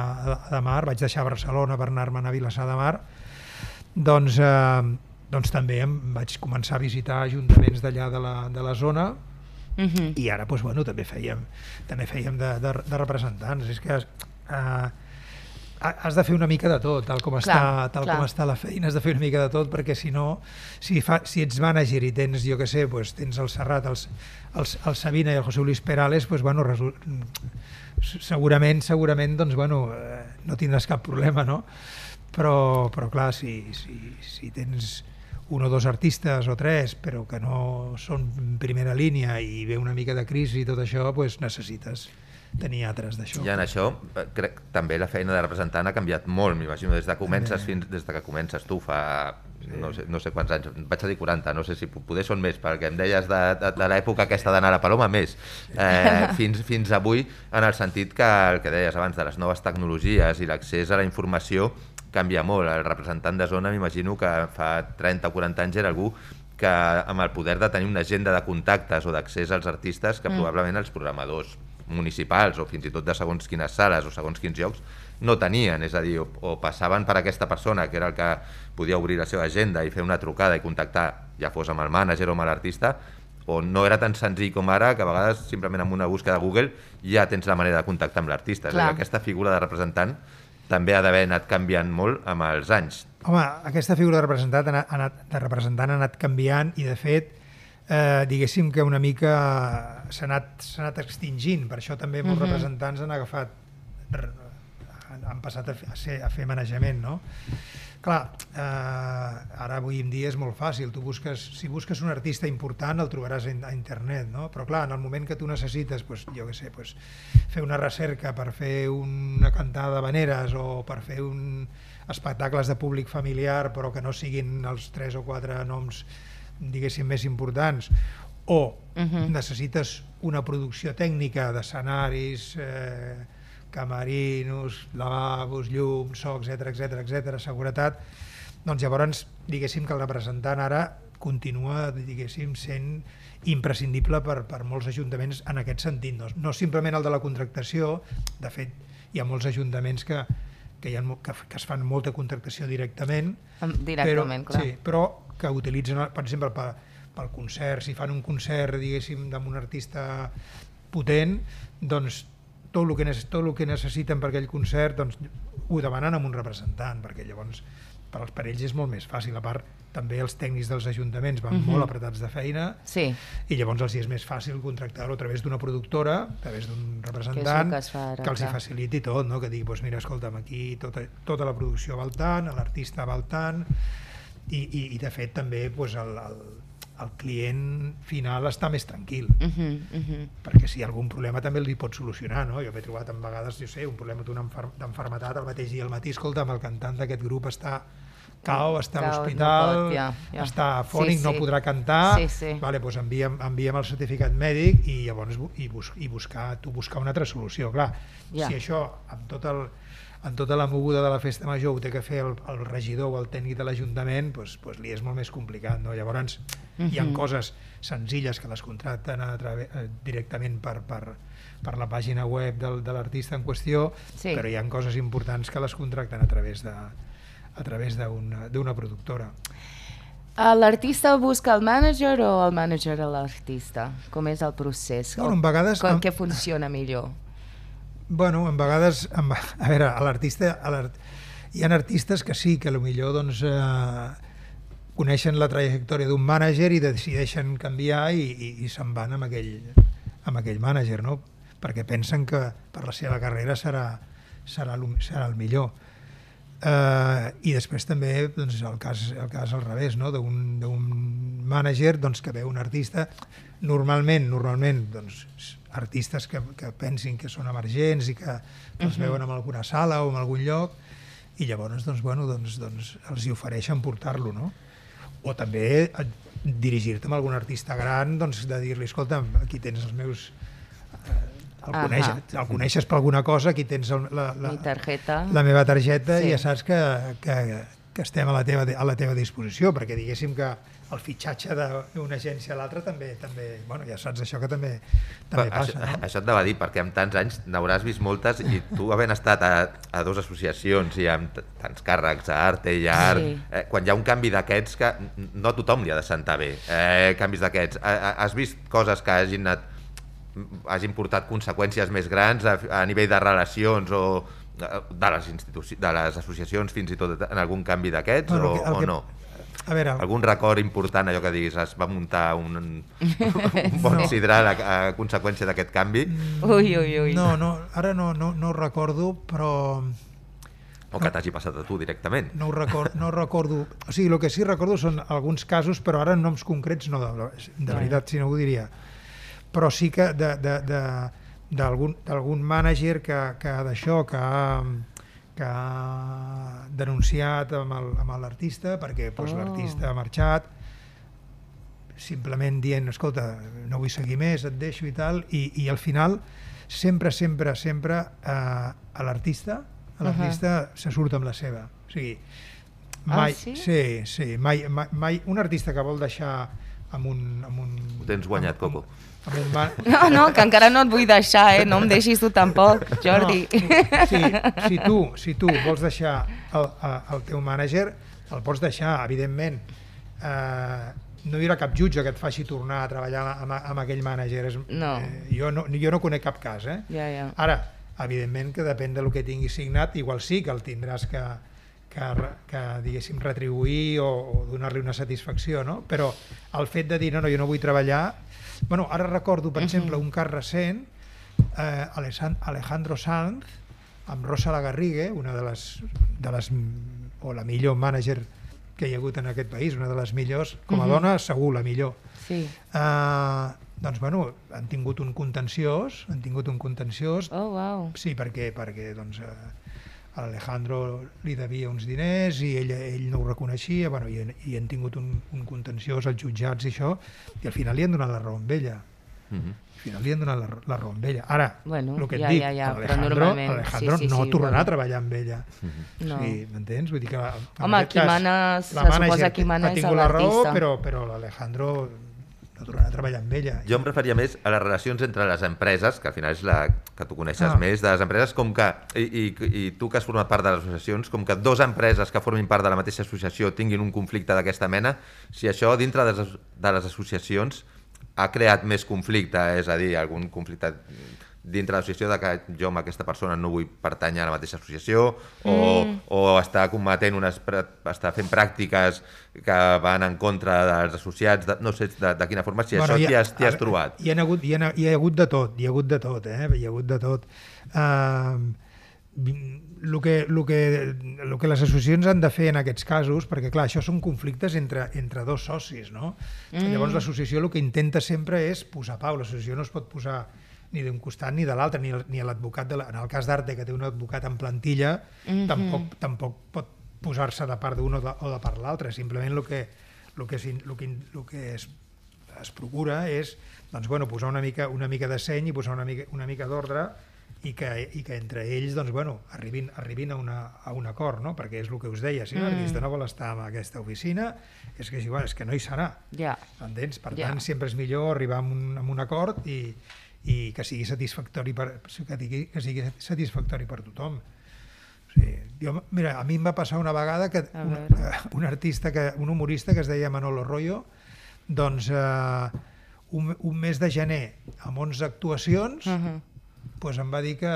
[SPEAKER 3] de Mar, vaig deixar Barcelona per anar-me'n a Vilassar de Mar, doncs, eh, doncs també em vaig començar a visitar ajuntaments d'allà de, la, de la zona
[SPEAKER 1] Mhm.
[SPEAKER 3] i ara doncs, bueno, també fèiem, també fèiem de, de, de representants. És que eh, has de fer una mica de tot, tal com,
[SPEAKER 1] Clar,
[SPEAKER 3] està, tal
[SPEAKER 1] clar.
[SPEAKER 3] com està la feina, has de fer una mica de tot, perquè si no, si, fa, si ets manager i tens, jo que sé, pues, tens el Serrat, els, els, el Sabina i el José Luis Perales, pues, bueno, resu- segurament, segurament, doncs, bueno, eh, no tindràs cap problema, no? Però, però clar, si, si, si tens un o dos artistes o tres, però que no són en primera línia i ve una mica de crisi i tot això, pues necessites tenir altres d'això.
[SPEAKER 2] I en això, eh, crec també la feina de representant ha canviat molt, m'imagino, des de comences fins des de que comences tu fa no sé, no sé quants anys, vaig a dir 40, no sé si po- poder són més, perquè em deies de, de, de l'època aquesta d'anar a la Paloma, més, eh, fins, fins avui, en el sentit que el que deies abans de les noves tecnologies i l'accés a la informació canvia molt. El representant de zona, m'imagino que fa 30 o 40 anys era algú que amb el poder de tenir una agenda de contactes o d'accés als artistes que mm. probablement els programadors municipals o fins i tot de segons quines sales o segons quins llocs no tenien, és a dir, o, o passaven per aquesta persona que era el que podia obrir la seva agenda i fer una trucada i contactar, ja fos amb el mànager o amb l'artista, o no era tan senzill com ara, que a vegades simplement amb una búsqueda de Google ja tens la manera de contactar amb l'artista. Aquesta figura de representant també ha d'haver anat canviant molt amb els anys.
[SPEAKER 3] Home, aquesta figura de representant ha anat, de representant ha anat canviant i, de fet, eh, diguéssim que una mica s'ha anat, s'ha anat extingint. Per això també molts
[SPEAKER 1] Mhm.
[SPEAKER 3] representants han agafat, han passat a fer, a, ser, a fer manejament, no? Clar, eh, ara avui en dia és molt fàcil. Tu busques, si busques un artista important el trobaràs a, internet, no? Però clar, en el moment que tu necessites, pues, jo què sé, pues, fer una recerca per fer una cantada de veneres o per fer un espectacles de públic familiar però que no siguin els tres o quatre noms diguéssim més importants o
[SPEAKER 1] Mhm.
[SPEAKER 3] necessites una producció tècnica d'escenaris, eh, camarinos, lavabos, llums, so, etc etc etc, seguretat, doncs llavors diguéssim que el representant ara continua diguéssim sent imprescindible per, per molts ajuntaments en aquest sentit, no, no simplement el de la contractació, de fet hi ha molts ajuntaments que, que, hi ha, que, que es fan molta contractació directament,
[SPEAKER 1] Am- Directament,
[SPEAKER 3] però,
[SPEAKER 1] clar.
[SPEAKER 3] Sí, però que utilitzen, per exemple, pel, pel concert, si fan un concert, diguéssim, amb un artista potent, doncs tot el que, tot el que necessiten per aquell concert doncs, ho demanen amb un representant, perquè llavors per, als- per ells és molt més fàcil. A part, també els tècnics dels ajuntaments van
[SPEAKER 1] Mhm.
[SPEAKER 3] molt apretats de feina
[SPEAKER 1] Sí,
[SPEAKER 3] i llavors els hi és més fàcil contractar-ho a través d'una productora, a través d'un representant,
[SPEAKER 1] que es fa ara,
[SPEAKER 3] que els hi faciliti tot, no? que digui, doncs mira, escolta'm, aquí tota, tota la producció va al tant, l'artista va al tant, i, i, i de fet també doncs, el, el, el client final està més tranquil,
[SPEAKER 1] uh -huh, uh -huh.
[SPEAKER 3] perquè si hi ha algun problema també li pot solucionar, no? Jo m'he trobat en vegades, jo sé, un problema d'enfermetat el mateix dia al matí, escolta'm, el cantant d'aquest grup està cau, està a
[SPEAKER 1] no
[SPEAKER 3] l'hospital,
[SPEAKER 1] pot, ja, ja.
[SPEAKER 3] està fònic,
[SPEAKER 1] Sí,
[SPEAKER 3] no
[SPEAKER 1] sí.
[SPEAKER 3] podrà cantar,
[SPEAKER 1] Sí, sí.
[SPEAKER 3] vale, doncs enviem, enviem el certificat mèdic i llavors i, bus, i buscar, tu buscar una altra solució. Clar,
[SPEAKER 1] Ja.
[SPEAKER 3] si això amb tot el, amb tota la moguda de la festa major ho té que fer el, el regidor o el tècnic de l'Ajuntament, doncs, doncs li és molt més complicat. No? Llavors, hi ha
[SPEAKER 1] Mhm.
[SPEAKER 3] coses senzilles que les contracten a través, eh, directament per, per, per la pàgina web del, de l'artista en qüestió,
[SPEAKER 1] Sí.
[SPEAKER 3] però hi ha coses importants que les contracten a través de a través d'una productora.
[SPEAKER 1] Uh, L'artista busca el mànager o el mànager a l'artista? Com és el procés?
[SPEAKER 3] Bueno, en vegades-
[SPEAKER 1] Com,
[SPEAKER 3] en-
[SPEAKER 1] què funciona millor?
[SPEAKER 3] Bueno, en vegades, en, a veure, a l'artista, hi ha artistes que sí, que millor doncs, eh, coneixen la trajectòria d'un mànager i decideixen canviar i, i, i se'n van amb aquell, amb aquell mànager, no? perquè pensen que per la seva carrera serà, serà, serà el millor. Uh, I després també doncs, el, cas, el cas al revés, no? d'un mànager doncs, que veu un artista, normalment, normalment doncs, artistes que, que pensin que són emergents i que els
[SPEAKER 1] Mhm.
[SPEAKER 3] veuen en alguna sala o en algun lloc i llavors doncs, bueno, doncs, doncs, els hi ofereixen portar-lo, no? O també eh, dirigir-te amb algun artista gran, doncs, de dir-li, escolta'm, aquí tens els meus... Eh, el,
[SPEAKER 1] Ahà.
[SPEAKER 3] coneixes, el coneixes per alguna cosa, aquí tens el, la, la,
[SPEAKER 1] Mi tarjeta?
[SPEAKER 3] la meva targeta
[SPEAKER 1] Sí.
[SPEAKER 3] i ja saps que, que, que estem a la, teva, a la teva disposició, perquè diguéssim que el fitxatge d'una agència a l'altra també, també, bueno, ja saps això que també, també
[SPEAKER 2] Però
[SPEAKER 3] passa,
[SPEAKER 2] això,
[SPEAKER 3] no?
[SPEAKER 2] això et anava a dir, perquè amb tants anys n'hauràs vist moltes i tu havent estat a, a dues associacions i amb tants càrrecs, a Arte i a Art,
[SPEAKER 1] Sí.
[SPEAKER 2] eh, quan hi ha un canvi d'aquests que no a tothom li ha de sentar bé, eh, canvis d'aquests, eh, eh, has vist coses que hagin anat hagin portat conseqüències més grans a, a nivell de relacions o, de les, institucions, de les associacions fins i tot en algun canvi d'aquests
[SPEAKER 3] Bueno,
[SPEAKER 2] o,
[SPEAKER 3] que-
[SPEAKER 2] o
[SPEAKER 3] que-
[SPEAKER 2] no?
[SPEAKER 3] A veure,
[SPEAKER 2] Algun record important, allò que diguis, es va muntar un, un bon
[SPEAKER 3] No.
[SPEAKER 2] sidral a, a conseqüència d'aquest canvi?
[SPEAKER 1] Ui, ui, ui.
[SPEAKER 3] no, no, ara no, no, no ho recordo, però
[SPEAKER 2] O que t'hagi passat a tu directament?
[SPEAKER 3] no ho record, no recordo... O sigui, el que sí recordo són alguns casos, però ara noms concrets no, de, de veritat, si no ho diria. Però sí que de, de, de, d'algun d'algun mànager que, que d'això, que ha, que ha denunciat amb el- amb l'artista perquè doncs,
[SPEAKER 1] Oh.
[SPEAKER 3] l'artista ha marxat simplement dient, escolta, no vull seguir més, et deixo i tal, i, i al final sempre, sempre, sempre eh, a l'artista a l'artista se surt amb la seva. O sigui, mai,
[SPEAKER 1] sí?
[SPEAKER 3] sí, sí mai, mai, mai, un artista que vol deixar amb un... Amb un
[SPEAKER 2] Ho tens guanyat,
[SPEAKER 3] amb,
[SPEAKER 2] Coco.
[SPEAKER 3] Amb,
[SPEAKER 1] No, no, que encara no et vull deixar, eh? No em deixis tu tampoc, Jordi.
[SPEAKER 3] No, sí, si, tu, si tu vols deixar el, el teu mànager, el pots deixar, evidentment. Eh, no hi haurà cap jutge que et faci tornar a treballar amb, amb aquell mànager. És,
[SPEAKER 1] No.
[SPEAKER 3] Eh, jo, no, jo no conec cap cas, eh?
[SPEAKER 1] Ja, ja.
[SPEAKER 3] Ara, evidentment que depèn del que tinguis signat, igual sí que el tindràs que, que, que diguéssim, retribuir o, o donar-li una satisfacció, no? Però el fet de dir, no, no, jo no vull treballar... Bueno, ara recordo, per exemple, un cas recent, eh, Alejandro Sanz, amb Rosa Lagarrigue, una de les, de les, o la millor mànager que hi ha hagut en aquest país, una de les millors, com a dona, segur la millor.
[SPEAKER 1] Sí.
[SPEAKER 3] Uh, doncs, bueno, han tingut un contenciós, han tingut un contenciós,
[SPEAKER 1] Oh, wow.
[SPEAKER 3] sí, perquè, perquè doncs, eh, l'Alejandro li devia uns diners i ell, ell no ho reconeixia, bueno, i, i han tingut un, un contenciós als jutjats i això, i al final li han donat la raó amb ella.
[SPEAKER 2] Mhm.
[SPEAKER 3] Al final li han donat la, la raó amb ella. Ara,
[SPEAKER 1] Bueno,
[SPEAKER 3] el que et
[SPEAKER 1] ja,
[SPEAKER 3] dic,
[SPEAKER 1] ja, ja, però
[SPEAKER 3] Alejandro, Alejandro
[SPEAKER 1] sí, sí,
[SPEAKER 3] no
[SPEAKER 1] sí,
[SPEAKER 3] tornarà
[SPEAKER 1] bueno.
[SPEAKER 3] a treballar amb ella.
[SPEAKER 1] No.
[SPEAKER 3] Sí, m'entens? Vull dir que...
[SPEAKER 1] Home, qui
[SPEAKER 3] cas,
[SPEAKER 1] mana-
[SPEAKER 3] la
[SPEAKER 1] se suposa qui mana
[SPEAKER 3] ha
[SPEAKER 1] és
[SPEAKER 3] tingut la raó, però, però l'Alejandro no tornarà a treballar amb ella.
[SPEAKER 2] Jo em referia més a les relacions entre les empreses, que al final és la que tu coneixes
[SPEAKER 3] Ah.
[SPEAKER 2] més, de les empreses, com que, i, i, i tu que has format part de les associacions, com que dues empreses que formin part de la mateixa associació tinguin un conflicte d'aquesta mena, si això dintre de les, de les associacions ha creat més conflicte, és a dir, algun conflicte dintre de l'associació de que jo amb aquesta persona no vull pertànyer a la mateixa associació o,
[SPEAKER 1] Mm.
[SPEAKER 2] o està cometent unes, està fent pràctiques que van en contra dels associats, de, no sé de, de quina forma, si bueno, això t'hi has, has trobat.
[SPEAKER 3] Hi ha, hagut, hi, ha, hi ha hagut de tot, hi ha hagut de tot, eh? Hi ha hagut de tot. Uh, el que, el, que, el que les associacions han de fer en aquests casos, perquè clar, això són conflictes entre, entre dos socis, no? Mm. Llavors l'associació el que intenta sempre és posar pau, l'associació no es pot posar ni d'un costat ni de l'altre, ni, ni l'advocat, la, en el cas d'Arte, que té un advocat en plantilla, mm -hmm. tampoc, tampoc pot posar-se de part d'un o, de, o de part l'altre, simplement el que, el que, el que, el que es, es procura és doncs, bueno, posar una mica, una mica de seny i posar una mica, una mica d'ordre i que, i que entre ells doncs, bueno, arribin, arribin a, una, a un acord, no? perquè és el que us deia, si l'artista no vol estar en aquesta oficina, és que, és igual, és que no hi serà.
[SPEAKER 1] Ja.
[SPEAKER 3] Entens? Per
[SPEAKER 1] Ja.
[SPEAKER 3] tant, sempre és millor arribar a un, a un acord i, i que sigui satisfactori per, que, digui, que sigui satisfactori per tothom. O sigui, jo, mira, a mi em va passar una vegada que un, un artista, que, un humorista que es deia Manolo Rollo, doncs eh, un, un mes de gener amb 11 actuacions, uh
[SPEAKER 1] Uh
[SPEAKER 3] -huh. doncs em va dir que,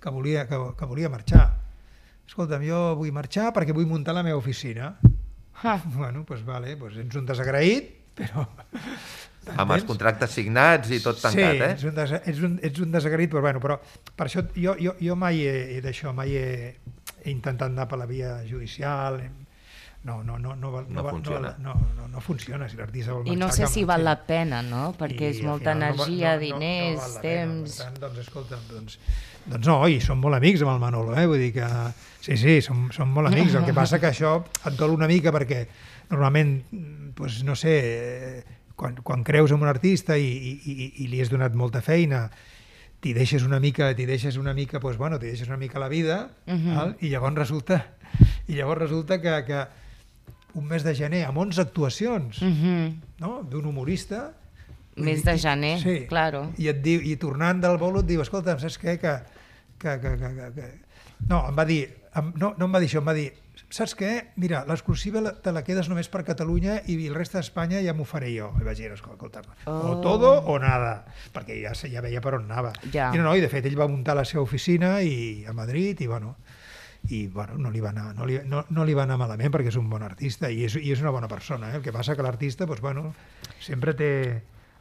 [SPEAKER 3] que, volia, que, que volia marxar. Escolta'm, jo vull marxar perquè vull muntar la meva oficina.
[SPEAKER 1] Ha.
[SPEAKER 3] Bueno, doncs vale, doncs ets un desagraït, però...
[SPEAKER 2] Amb els contractes signats i tot tancat,
[SPEAKER 3] sí,
[SPEAKER 2] eh?
[SPEAKER 3] ets un, des, ets un, ets un desagraït, però, bueno, però per això jo, jo, jo mai he, he d'això, mai he, he intentat anar per la via judicial, no, no, no, no, val-
[SPEAKER 2] No
[SPEAKER 3] val-
[SPEAKER 2] funciona.
[SPEAKER 3] No, no, no funciona, si l'artista vol
[SPEAKER 1] I no
[SPEAKER 3] marxar,
[SPEAKER 1] sé si val la pena, no? Perquè és
[SPEAKER 3] I
[SPEAKER 1] molta
[SPEAKER 3] final no
[SPEAKER 1] energia,
[SPEAKER 3] no, no,
[SPEAKER 1] diners,
[SPEAKER 3] no val la pena.
[SPEAKER 1] temps...
[SPEAKER 3] Per tant, doncs, escolta'm, doncs, doncs no, i som molt amics amb el Manolo, eh? vull dir que sí, sí, som, som molt amics, el que passa que això et dol una mica perquè normalment, doncs, no sé, eh, quan, quan creus en un artista i, i, i, i li has donat molta feina, t'hi deixes una mica, t'hi deixes una mica, doncs, bueno, t'hi deixes una mica la vida,
[SPEAKER 1] Mhm.
[SPEAKER 3] val? i llavors resulta, i llavors resulta que, que un mes de gener amb 11 actuacions,
[SPEAKER 1] Mhm.
[SPEAKER 3] no? d'un humorista
[SPEAKER 1] Mes de
[SPEAKER 3] i-
[SPEAKER 1] gener,
[SPEAKER 3] sí.
[SPEAKER 1] claro.
[SPEAKER 3] I, et diu, I tornant del bolo et diu, escolta, saps què? Que, que, que, que, que, que... No, em va dir, em, no, no em va dir això, em va dir saps què? Mira, l'exclusiva te la quedes només per Catalunya i el reste d'Espanya ja m'ho faré jo. I vaig dir, escolta, oh. o todo o nada, perquè ja, se- ja veia per on anava.
[SPEAKER 1] Ja.
[SPEAKER 3] I no, no, i de fet ell va muntar la seva oficina i a Madrid i bueno, i bueno, no, li va anar, no, li, no, no li va anar malament perquè és un bon artista i és, i és una bona persona. Eh? El que passa que l'artista doncs, bueno, sempre té...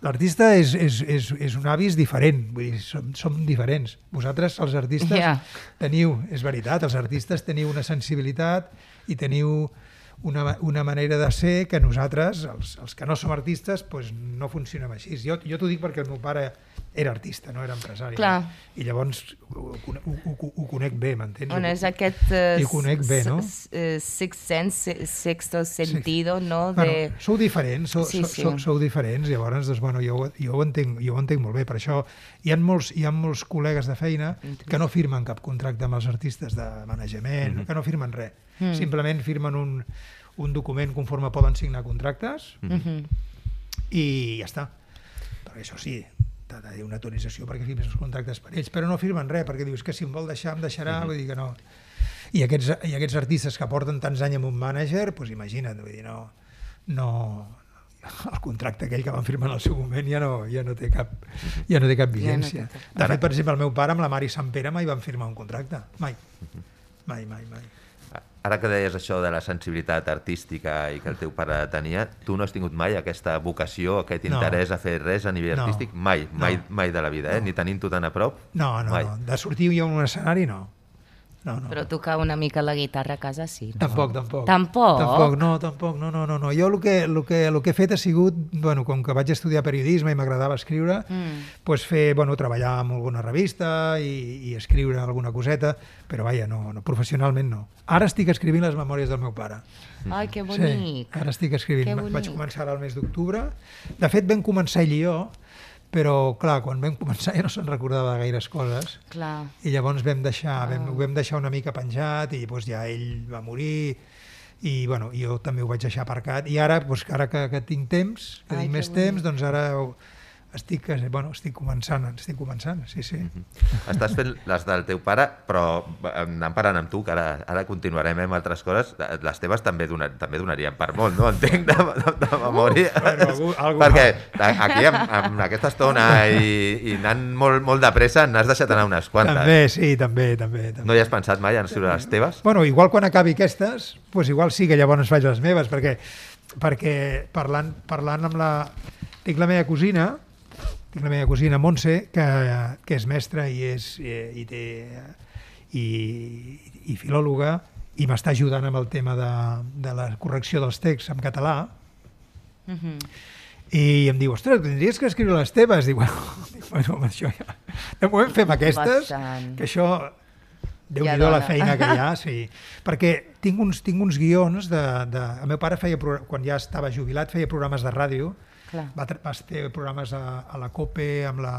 [SPEAKER 3] L'artista és, és, és, és un avis diferent, vull dir, som, som diferents. Vosaltres, els artistes,
[SPEAKER 1] Ja.
[SPEAKER 3] teniu, és veritat, els artistes teniu una sensibilitat i teniu una, una manera de ser que nosaltres, els, els que no som artistes, pues, no funcionem així. Jo, jo t'ho dic perquè el meu pare era artista, no era empresari.
[SPEAKER 1] Clar.
[SPEAKER 3] I llavors ho, ho, ho, ho, conec bé, m'entens?
[SPEAKER 1] Bueno, és aquest uh,
[SPEAKER 3] I ho conec bé, no?
[SPEAKER 1] sixth sense, sexto sentido, no?
[SPEAKER 3] Bueno,
[SPEAKER 1] De...
[SPEAKER 3] sou diferents, sou,
[SPEAKER 1] Sí,
[SPEAKER 3] sí,
[SPEAKER 1] sí.
[SPEAKER 3] sí. Sou, sou diferents, llavors, doncs, bueno, jo, jo, ho entenc, jo ho entenc molt bé. Per això hi ha molts, hi ha molts col·legues de feina que no firmen cap contracte amb els artistes de manejament, mm -hmm. que no firmen res. Mm. Simplement firmen un, un document conforme poden signar contractes
[SPEAKER 1] Mhm.
[SPEAKER 3] i ja està. Perquè això sí, t'ha de dir una autorització perquè firmes els contractes per ells, però no firmen res, perquè dius que si em vol deixar, em deixarà, vull dir que no. I aquests, i aquests artistes que porten tants anys amb un mànager, doncs imagina't, vull dir, no, no, el contracte aquell que van firmar en el seu moment ja no, ja no té cap, ja no té cap vigència.
[SPEAKER 1] té cap-
[SPEAKER 3] De fet, per exemple, el meu pare amb la Mari Sant Pere mai van firmar un contracte, mai. Mai, mai, mai.
[SPEAKER 2] Ara que deies això de la sensibilitat artística i que el teu pare tenia, tu no has tingut mai aquesta vocació, aquest
[SPEAKER 3] No.
[SPEAKER 2] interès a fer res a nivell
[SPEAKER 3] No.
[SPEAKER 2] artístic? Mai, mai,
[SPEAKER 3] No.
[SPEAKER 2] mai de la vida, eh? Ni tenint-ho tan a prop?
[SPEAKER 3] No, no,
[SPEAKER 2] mai.
[SPEAKER 3] no. De sortir jo a un escenari, no. No, no.
[SPEAKER 1] Però tocar una mica la guitarra a casa sí. No?
[SPEAKER 3] Tampoc, tampoc.
[SPEAKER 1] Tampoc?
[SPEAKER 3] Tampoc, no, tampoc, no, no, no. no. Jo el que, el, que, el que he fet ha sigut, bueno, com que vaig estudiar periodisme i m'agradava escriure,
[SPEAKER 1] Mm.
[SPEAKER 3] pues fer, bueno, treballar en alguna revista i, i escriure alguna coseta, però vaja, no, no, professionalment no. Ara estic escrivint les memòries del meu pare.
[SPEAKER 1] Ai, que bonic.
[SPEAKER 3] Sí, ara estic escrivint. Vaig començar ara al mes d'octubre. De fet, vam començar ell i jo, però, clar, quan vam començar ja no se'n recordava de gaires coses.
[SPEAKER 1] Clar.
[SPEAKER 3] I llavors vam deixar, vam,
[SPEAKER 1] Ah.
[SPEAKER 3] ho vam deixar una mica penjat i doncs, ja ell va morir i bueno, jo també ho vaig deixar aparcat i ara, doncs, ara que, que tinc temps, que
[SPEAKER 1] Ai,
[SPEAKER 3] tinc
[SPEAKER 1] que
[SPEAKER 3] més temps, doncs ara estic, eh, bueno, estic començant, estic començant, sí, sí.
[SPEAKER 2] Estàs fent les del teu pare, però eh, anant parant amb tu, que ara, ara continuarem amb altres coses, les teves també, donar, també donarien per molt, no? Entenc, de, de, de memòria.
[SPEAKER 3] bueno, algú- algú
[SPEAKER 2] Perquè aquí, amb, amb aquesta estona i, i anant molt, molt de pressa, n'has deixat anar unes quantes.
[SPEAKER 3] També, sí, també, també. també.
[SPEAKER 2] No hi has pensat mai en escriure les teves?
[SPEAKER 3] Bueno, igual quan acabi aquestes, doncs igual sí que llavors faig les meves, perquè, perquè parlant, parlant amb la... Tinc la meva cosina, tinc la meva cosina Montse, que, que és mestra i, és, i, i, té, i, i filòloga, i m'està ajudant amb el tema de, de la correcció dels texts en català,
[SPEAKER 1] Mhm.
[SPEAKER 3] i em diu, ostres, tindries que escriure les teves. Dic, bueno, amb això ja... De moment fem aquestes,
[SPEAKER 1] Bastant.
[SPEAKER 3] que això... déu
[SPEAKER 1] Ja
[SPEAKER 3] nhi la feina que hi ha, sí. Perquè tinc uns, tinc uns guions de, de... El meu pare feia, quan ja estava jubilat, feia programes de ràdio,
[SPEAKER 1] Clar.
[SPEAKER 3] va, va fer programes a, a la COPE, amb la,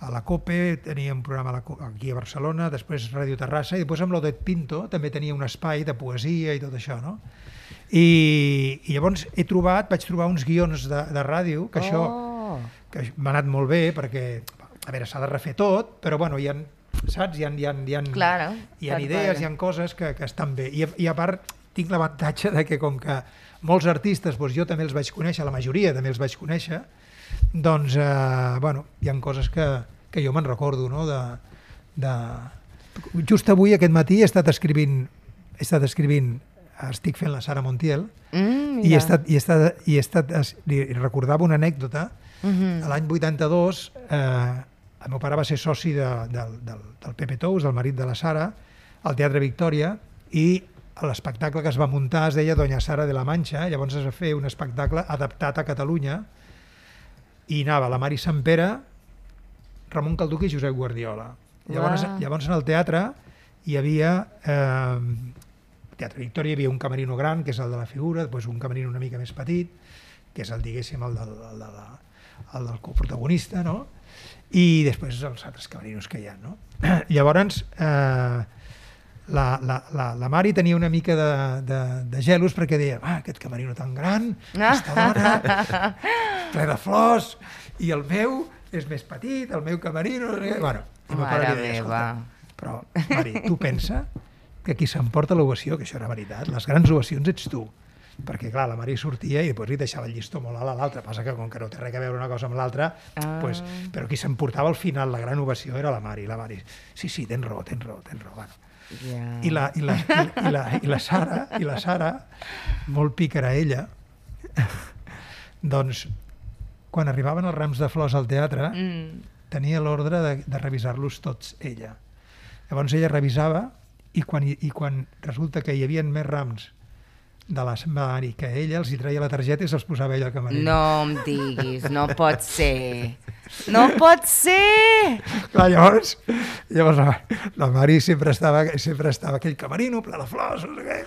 [SPEAKER 3] a la COPE, tenia un programa a la, aquí a Barcelona, després Ràdio Terrassa, i després amb l'Odet Pinto també tenia un espai de poesia i tot això, no? I, i llavors he trobat, vaig trobar uns guions de, de ràdio, que això
[SPEAKER 1] Oh.
[SPEAKER 3] que m'ha anat molt bé, perquè, a veure, s'ha de refer tot, però bueno, hi ha, saps? Hi ha, hi ha, hi ha,
[SPEAKER 1] Claro,
[SPEAKER 3] hi ha idees,
[SPEAKER 1] veure.
[SPEAKER 3] hi ha coses que, que estan bé. I, I a part, tinc l'avantatge de que com que molts artistes, doncs jo també els vaig conèixer, la majoria també els vaig conèixer, doncs, eh, bueno, hi ha coses que, que jo me'n recordo, no?, de, de... Just avui, aquest matí, he estat escrivint, he estat escrivint, estic fent la Sara Montiel,
[SPEAKER 1] Mm,
[SPEAKER 3] i he estat, i he estat, i he estat es- li recordava una anècdota,
[SPEAKER 1] Mhm.
[SPEAKER 3] L'any 82, eh, el meu pare va ser soci de, del, del, del Pepe Tous, del marit de la Sara, al Teatre Victòria, i l'espectacle que es va muntar es deia Doña Sara de la Manxa, llavors es va fer un espectacle adaptat a Catalunya, i anava la Mari Sant Pere, Ramon Calduc i Josep Guardiola. Llavors,
[SPEAKER 1] Uau.
[SPEAKER 3] llavors en el teatre hi havia... Eh, Teatre Victòria hi havia un camerino gran, que és el de la figura, després un camerino una mica més petit, que és el, diguéssim, el del, el de la, el del coprotagonista, no? I després els altres camerinos que hi ha, no? Llavors, eh, la, la, la, la Mari tenia una mica de, de, de gelos perquè deia, ah, aquest camerino tan gran, aquesta dona, ple de flors, i el meu és més petit, el meu camerino... no sé què". Bueno, i meu pare li deia,
[SPEAKER 1] meva.
[SPEAKER 3] "Escolta, Però, Mari, tu pensa que que qui s'emporta l'ovació, que això era veritat, les grans ovacions ets tu perquè clar, la Mari sortia i després li deixava el llistó molt alt a l'altre, passa que com que no té res a veure una cosa amb l'altra,
[SPEAKER 1] Ah.
[SPEAKER 3] pues, però qui s'emportava al final la gran ovació era la Mari, la Mari, sí, sí, tens raó, tens raó, tens raó, bueno.
[SPEAKER 1] Ja.
[SPEAKER 3] I la, i la, i, i la, i la Sara, i la Sara, molt pícara ella, doncs, quan arribaven els rams de flors al teatre,
[SPEAKER 1] Mm.
[SPEAKER 3] tenia l'ordre de, de revisar-los tots ella. Llavors ella revisava i quan, i quan resulta que hi havia més rams de la Mari que ella, els hi treia la targeta i se'ls posava ella al camarer.
[SPEAKER 1] No em diguis, no pot ser. No pot ser!
[SPEAKER 3] Clar, llavors, llavors la, la Mari sempre estava, sempre estava aquell camerino ple de flors, no sé què.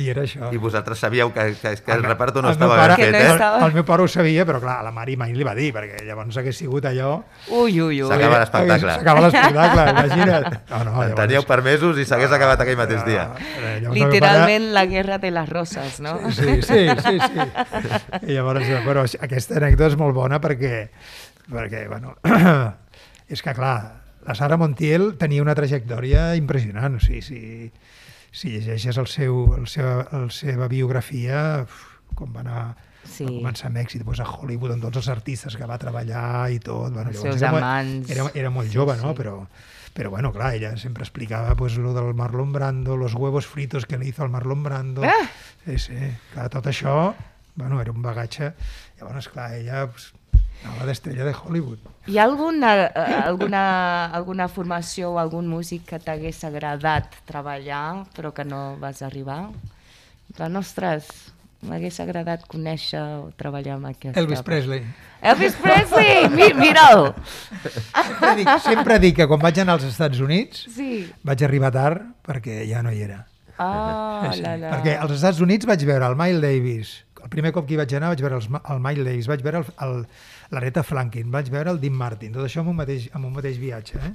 [SPEAKER 3] I era això.
[SPEAKER 2] I vosaltres sabíeu que, que, que el
[SPEAKER 3] meu-
[SPEAKER 2] reparto no
[SPEAKER 3] el
[SPEAKER 2] estava
[SPEAKER 3] pare,
[SPEAKER 2] ben
[SPEAKER 1] Que no
[SPEAKER 2] fet, eh?
[SPEAKER 1] estava-
[SPEAKER 3] El, el meu pare ho sabia, però clar, a la Mari mai li va dir, perquè llavors hagués sigut allò...
[SPEAKER 1] Ui, ui, ui.
[SPEAKER 2] S'acaba l'espectacle.
[SPEAKER 3] S'acaba l'espectacle, imagina't. No, no,
[SPEAKER 2] En teníeu permesos i s'hagués acabat aquell mateix dia.
[SPEAKER 3] Eh, llavors el meu pare-
[SPEAKER 1] Literalment la guerra de les roses, no?
[SPEAKER 3] Sí, sí, sí, sí. I llavors, però aquesta anècdota és molt bona perquè, perquè bueno, és que, clar, la Sara Montiel tenia una trajectòria impressionant. O sigui, si, si llegeixes el seu, el seu, la seva biografia, uf, com va anar
[SPEAKER 1] Sí.
[SPEAKER 3] va començar amb èxit doncs, a Hollywood amb tots els artistes que va treballar i tot. Bueno,
[SPEAKER 1] Els seus
[SPEAKER 3] era,
[SPEAKER 1] amants.
[SPEAKER 3] Era, era molt jove, no?
[SPEAKER 1] sí.
[SPEAKER 3] Però, però bueno, clar, ella sempre explicava pues, lo del Marlon Brando, los huevos fritos que le hizo al Marlon Brando.
[SPEAKER 1] Ah!
[SPEAKER 3] Sí, sí, clar, tot això, bueno, era un bagatge. Llavors, clar, ella pues, anava d'estrella de Hollywood.
[SPEAKER 1] Hi ha alguna, eh, alguna, alguna formació o algun músic que t'hagués agradat treballar però que no vas arribar? La nostres, m'hagués agradat conèixer o treballar amb aquesta...
[SPEAKER 3] Elvis Presley.
[SPEAKER 1] Elvis Presley! Mi, mira'l!
[SPEAKER 3] Sempre dic, sempre dic que quan vaig anar als Estats Units
[SPEAKER 1] Sí.
[SPEAKER 3] vaig arribar tard perquè ja no hi era.
[SPEAKER 1] Ah,
[SPEAKER 3] Sí,
[SPEAKER 1] la, la.
[SPEAKER 3] Perquè als Estats Units vaig veure el Miles Davis. El primer cop que hi vaig anar vaig veure els, el Miles Davis, vaig veure el, el, l'Aretha Franklin, vaig veure el Dean Martin, tot això en un mateix, en un mateix viatge. Eh?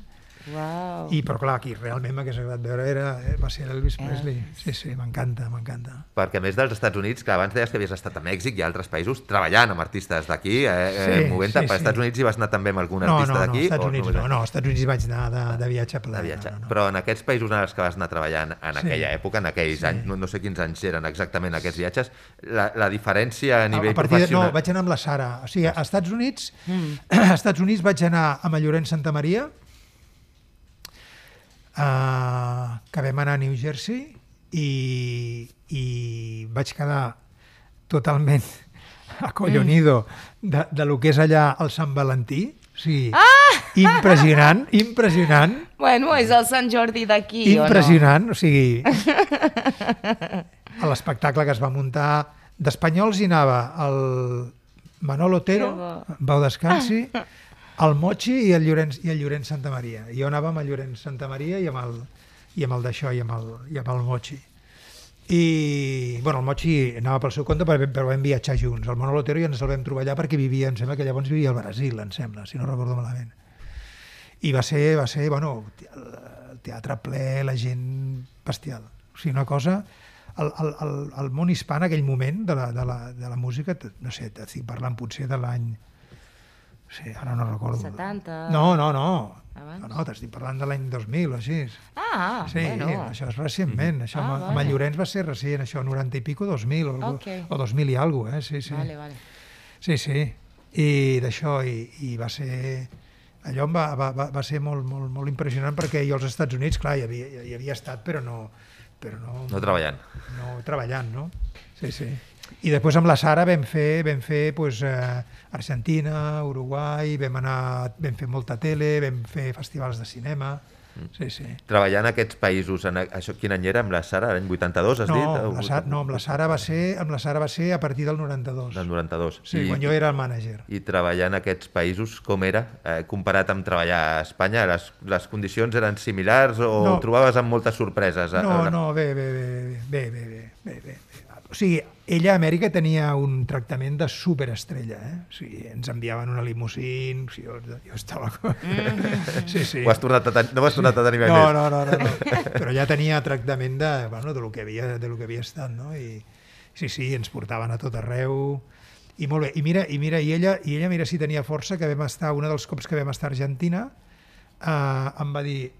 [SPEAKER 1] Uau.
[SPEAKER 3] I, però clar, aquí realment m'hagués agradat veure era, eh, va ser
[SPEAKER 1] Elvis.
[SPEAKER 3] Presley. Sí, sí, m'encanta, m'encanta.
[SPEAKER 2] Perquè a més dels Estats Units, que abans deies que havies estat a Mèxic i a altres països treballant amb artistes d'aquí, eh, eh,
[SPEAKER 3] Sí,
[SPEAKER 2] movent
[SPEAKER 3] sí,
[SPEAKER 2] per
[SPEAKER 3] sí.
[SPEAKER 2] Estats Units hi vas anar també amb algun
[SPEAKER 3] No,
[SPEAKER 2] artista
[SPEAKER 3] no, no,
[SPEAKER 2] d'aquí?
[SPEAKER 3] Estats Units no, no, als Estats Units vaig anar de, de viatge ple.
[SPEAKER 2] de viatge.
[SPEAKER 3] No, no, no.
[SPEAKER 2] Però en aquests països en els que vas anar treballant en
[SPEAKER 3] Sí.
[SPEAKER 2] aquella època, en aquells
[SPEAKER 3] Sí.
[SPEAKER 2] anys, no, no sé quins anys eren exactament aquests viatges, la, la diferència a nivell
[SPEAKER 3] a partir de,
[SPEAKER 2] professional...
[SPEAKER 3] no, vaig anar amb la Sara. O sigui, a Estats Units, a Estats Units vaig anar amb el Llorenç Santa Maria, uh, que vam anar a New Jersey i, i vaig quedar totalment acollonido de, de lo que és allà el Sant Valentí. Sigui, ah! impressionant, impressionant,
[SPEAKER 1] Bueno, és el Sant Jordi d'aquí, o no?
[SPEAKER 3] impressionant. O sigui, l'espectacle que es va muntar d'espanyols hi anava el Manolo Otero. Bau Descansi, el Mochi i el Llorenç, i el Llorenç Santa Maria. Jo anava amb el Llorenç Santa Maria i amb el, i amb el d'això, i, amb el, i amb el Mochi. I, bueno, el Mochi anava pel seu compte, però, però vam viatjar junts. El Manolo Otero ja ens el vam trobar allà perquè vivia, em sembla que llavors vivia al Brasil, em sembla, si no recordo malament. I va ser, va ser bueno, el teatre ple, la gent bestial. O sigui, una cosa... El, el, el, el món hispà en aquell moment de la, de la, de la música, no sé, estic parlant potser de l'any... No sé, ara no recordo.
[SPEAKER 1] 70.
[SPEAKER 3] No, no, no.
[SPEAKER 1] Abans?
[SPEAKER 3] No, no, t'estic parlant de l'any 2000 o així.
[SPEAKER 1] Ah,
[SPEAKER 3] Sí,
[SPEAKER 1] bueno.
[SPEAKER 3] això és recentment. Això
[SPEAKER 1] Ah,
[SPEAKER 3] amb,
[SPEAKER 1] vale.
[SPEAKER 3] Llorenç va ser recent, això, 90 i pico, 2000 o, algo-
[SPEAKER 1] Ok.
[SPEAKER 3] o 2000 i alguna cosa, eh? Sí, sí.
[SPEAKER 1] Vale, vale.
[SPEAKER 3] Sí, sí. I d'això, i, i va ser... Allò em va, va, va, va ser molt, molt, molt impressionant perquè jo als Estats Units, clar, hi havia, hi havia estat, però no... Però no,
[SPEAKER 2] No treballant.
[SPEAKER 3] no treballant, no? Sí, sí. I després amb la Sara vam fer, vam fer pues, eh, Argentina, Uruguai, vam, anar, vam fer molta tele, vam fer festivals de cinema, sí, sí.
[SPEAKER 2] Treballant en aquests països, en això quin any era? Amb la Sara, l'any 82, has
[SPEAKER 3] No,
[SPEAKER 2] dit?
[SPEAKER 3] amb la Sara, no, amb la Sara va ser, amb la Sara va ser a partir del 92.
[SPEAKER 2] Del 92.
[SPEAKER 3] Sí,
[SPEAKER 2] I,
[SPEAKER 3] quan jo era el mànager.
[SPEAKER 2] I treballar en aquests països, com era? Eh, comparat amb treballar a Espanya, les, les condicions eren similars o
[SPEAKER 3] No.
[SPEAKER 2] trobaves amb moltes sorpreses? A-
[SPEAKER 3] No,
[SPEAKER 2] a-
[SPEAKER 3] no, bé, bé, bé, bé, bé, bé, bé, bé, bé. O sigui, ella a Amèrica tenia un tractament de superestrella, eh? O sigui, ens enviaven una limusín, o sigui, jo, jo estava... Sí, sí.
[SPEAKER 2] Ho has tornat a ten... No ho has tornat a tenir mai
[SPEAKER 3] No,
[SPEAKER 2] més?
[SPEAKER 3] no, no, no, no. Però ja tenia tractament de, bueno, de, lo que havia, de lo que havia estat, no? I sí, sí, ens portaven a tot arreu, i molt bé. I mira, i mira, i ella, i ella mira si tenia força, que vam estar, un dels cops que vam estar a Argentina, eh, em va dir,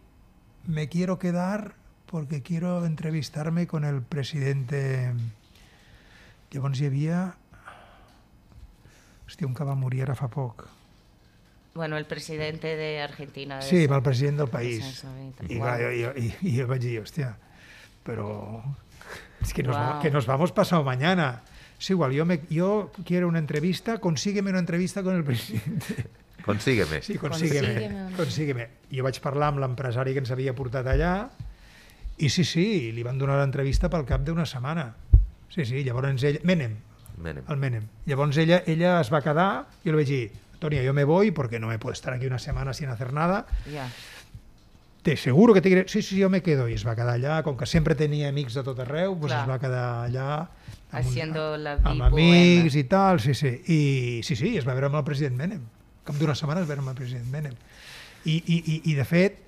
[SPEAKER 3] me quiero quedar porque quiero entrevistarme con el presidente... Llavors hi havia... Hòstia, un que va morir ara fa poc.
[SPEAKER 1] Bueno, el presidente de Argentina.
[SPEAKER 3] Sí, el president del país. I,
[SPEAKER 1] Wow.
[SPEAKER 3] clar, jo, jo, i, i jo vaig dir, hòstia, però es que nos, va-
[SPEAKER 1] Wow.
[SPEAKER 3] que nos vamos pasado mañana. Es igual, yo, me, yo quiero una entrevista, consígueme una entrevista con el presidente.
[SPEAKER 2] Consígueme.
[SPEAKER 3] Sí, consígueme,
[SPEAKER 1] Consígueme
[SPEAKER 3] consígueme. Jo vaig parlar amb l'empresari que ens havia portat allà i sí, sí, li van donar l'entrevista pel cap d'una setmana. Sí, sí, llavors ell... Menem,
[SPEAKER 2] Menem.
[SPEAKER 3] el Menem. Llavors ella, ella es va quedar i jo li vaig dir, Antonia, yo me voy porque no me puedo estar aquí una semana sin hacer nada.
[SPEAKER 1] Ya.
[SPEAKER 3] Te seguro que te diré, sí, sí, jo me quedo. I es va quedar allà, com que sempre tenia amics de tot arreu, doncs
[SPEAKER 1] Clar.
[SPEAKER 3] es va quedar allà amb,
[SPEAKER 1] Haciendo la
[SPEAKER 3] amb
[SPEAKER 1] vida
[SPEAKER 3] amics
[SPEAKER 1] bohema.
[SPEAKER 3] i tal, sí, sí. I sí, sí, es va veure amb el president Menem. Com d'una setmana es va veure amb el president Menem. I, i, i, i de fet,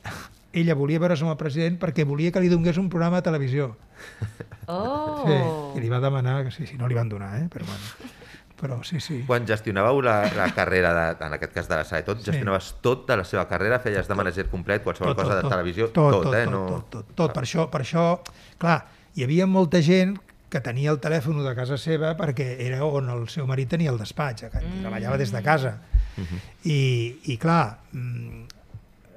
[SPEAKER 3] ella volia veure's amb el president perquè volia que li donés un programa a televisió.
[SPEAKER 1] Oh.
[SPEAKER 3] Sí, i li va demanar, que sí, sí, no li van donar, eh? però bueno. Però sí, sí.
[SPEAKER 2] Quan gestionàveu la, la carrera, de, en aquest cas de la SAE, tot,
[SPEAKER 3] Sí.
[SPEAKER 2] gestionaves tot de la seva carrera, feies de manager complet, qualsevol cosa de televisió,
[SPEAKER 3] tot,
[SPEAKER 2] tot,
[SPEAKER 3] tot,
[SPEAKER 2] eh?
[SPEAKER 3] tot,
[SPEAKER 2] no...
[SPEAKER 3] tot, tot, tot. Per, això, per això, clar, hi havia molta gent que tenia el telèfon de casa seva perquè era on el seu marit tenia el despatx, que mm. treballava des de casa. I, i clar, mm,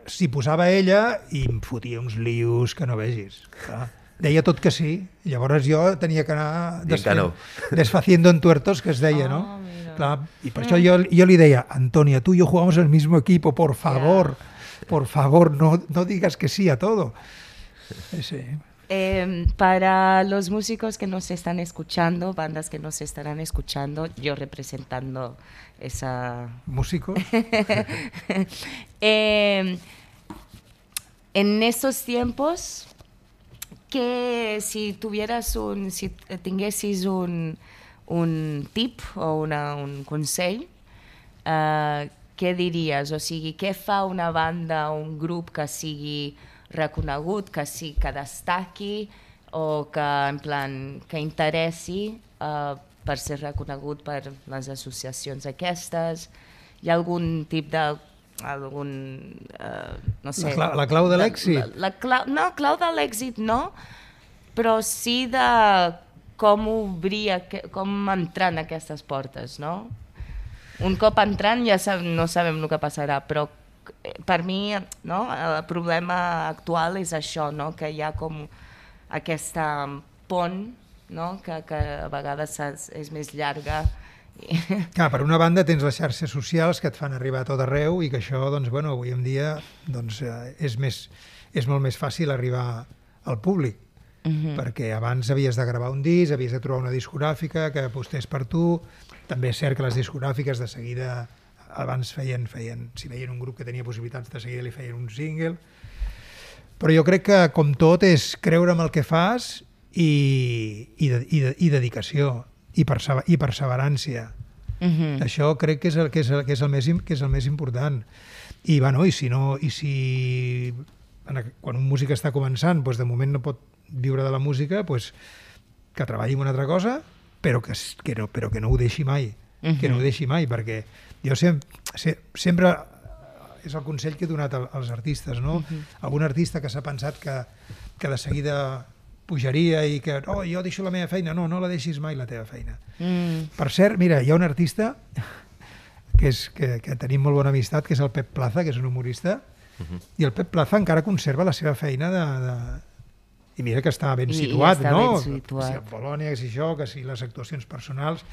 [SPEAKER 3] s'hi posava ella i em fotia uns lius que no vegis. Clar. Deia tot que sí, llavors jo tenia que anar
[SPEAKER 2] que no.
[SPEAKER 3] desfaciendo en tuertos, que es deia,
[SPEAKER 1] Ah,
[SPEAKER 3] no?
[SPEAKER 1] mira.
[SPEAKER 3] Clar, i per això jo, jo li deia, Antonia, tú y yo jugamos el mismo equipo, por favor, por favor, no, no digas que sí a todo. Sí, sí.
[SPEAKER 1] Eh, para los músicos que nos están escuchando, bandas que nos estarán escuchando, yo representando esa...
[SPEAKER 3] Músico.
[SPEAKER 1] Eh, en estos tiempos, que si tuvieras un, si tinguessis un, un tip o una, un consell, eh, què diries? O sigui, què fa una banda o un grup que sigui reconegut, que, sí, que destaqui o que, en plan, que interessi eh, per ser reconegut per les associacions aquestes? Hi ha algun tip de algun, eh, no sé...
[SPEAKER 3] clau- la clau de l'èxit?
[SPEAKER 1] La, la clau, no, clau de l'èxit no, però sí de com obrir, com entrar en aquestes portes, no? Un cop entrant ja sab, no sabem el que passarà, però per mi no, el problema actual és això, no? que hi ha com aquesta pont no? que, que a vegades és, és més llarga.
[SPEAKER 3] Clar, per una banda tens les xarxes socials que et fan arribar a tot arreu i que això, doncs, bueno, avui en dia doncs, eh, és, més, és molt més fàcil arribar al públic.
[SPEAKER 1] Mhm.
[SPEAKER 3] perquè abans havies de gravar un disc, havies de trobar una discogràfica que apostés per tu, també és cert que les discogràfiques de seguida abans feien, feien, si veien un grup que tenia possibilitats de seguida li feien un single, però jo crec que com tot és creure en el que fas i, i, de, i, de, i dedicació i, persever, i perseverància.
[SPEAKER 1] Mhm.
[SPEAKER 3] Això crec que és el, que és el, que és el, més, que és el més important. I, bueno, i si no, i si quan un músic està començant, doncs de moment no pot viure de la música, doncs que treballi en una altra cosa, però que, que, no, però que no ho deixi mai. Que no ho deixi mai, perquè jo sem, se, sempre és el consell que he donat al- als artistes, no? Algun artista que s'ha pensat que, que de seguida pujaria i que, oh, jo deixo la meva feina. No, no la deixis mai, la teva feina.
[SPEAKER 1] Mm.
[SPEAKER 3] Per cert, mira, hi ha un artista que, és, que, que tenim molt bona amistat, que és el Pep Plaza, que és un humorista, i el Pep Plaza encara conserva la seva feina de... de... I mira que està ben
[SPEAKER 1] I- i
[SPEAKER 3] situat,
[SPEAKER 1] està
[SPEAKER 3] no?
[SPEAKER 1] ben situat.
[SPEAKER 3] Si a Polònia, que si això, que si les actuacions personals,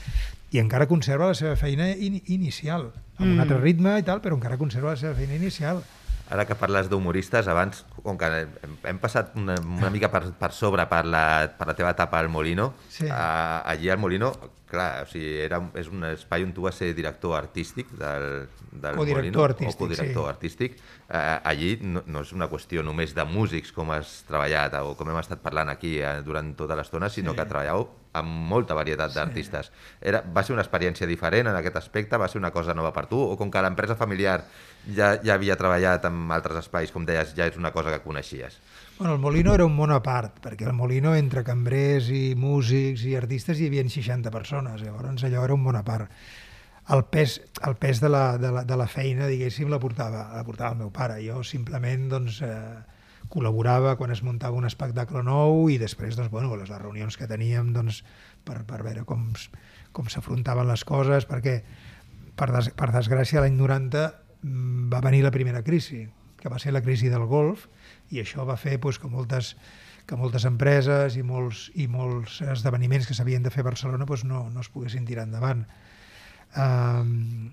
[SPEAKER 3] i encara conserva la seva feina in inicial, amb mm. un altre ritme i tal, però encara conserva la seva feina inicial.
[SPEAKER 2] Ara que parles d'humoristes, abans, com que hem, hem passat una, una mica per, per sobre per la, per la teva etapa al Molino,
[SPEAKER 3] Sí.
[SPEAKER 2] a, allí al Molino, clar, o sigui, era, és un espai on tu vas ser director artístic del, del
[SPEAKER 3] Codirector
[SPEAKER 2] Molino,
[SPEAKER 3] artístic,
[SPEAKER 2] o codirector
[SPEAKER 3] sí.
[SPEAKER 2] artístic. Eh, allí no, no és una qüestió només de músics, com has treballat o com hem estat parlant aquí eh, durant tota l'estona, sinó
[SPEAKER 3] Sí.
[SPEAKER 2] que treballeu amb molta varietat d'artistes. Era, va ser una experiència diferent en aquest aspecte? Va ser una cosa nova per tu? O com que l'empresa familiar ja, ja havia treballat en altres espais, com deies, ja és una cosa que coneixies?
[SPEAKER 3] Bueno, el Molino era un món a part, perquè el Molino, entre cambrers i músics i artistes, hi havia 60 persones, llavors allò era un món a part. El pes, el pes de, la, de, la, de la feina, diguéssim, la portava, la portava el meu pare. Jo simplement, doncs, eh, col·laborava quan es muntava un espectacle nou i després doncs, bueno, les reunions que teníem doncs, per, per veure com, com s'afrontaven les coses, perquè per, des, per desgràcia l'any 90 mm, va venir la primera crisi, que va ser la crisi del golf, i això va fer doncs, que moltes que moltes empreses i molts, i molts esdeveniments que s'havien de fer a Barcelona doncs no, no es poguessin tirar endavant. Um,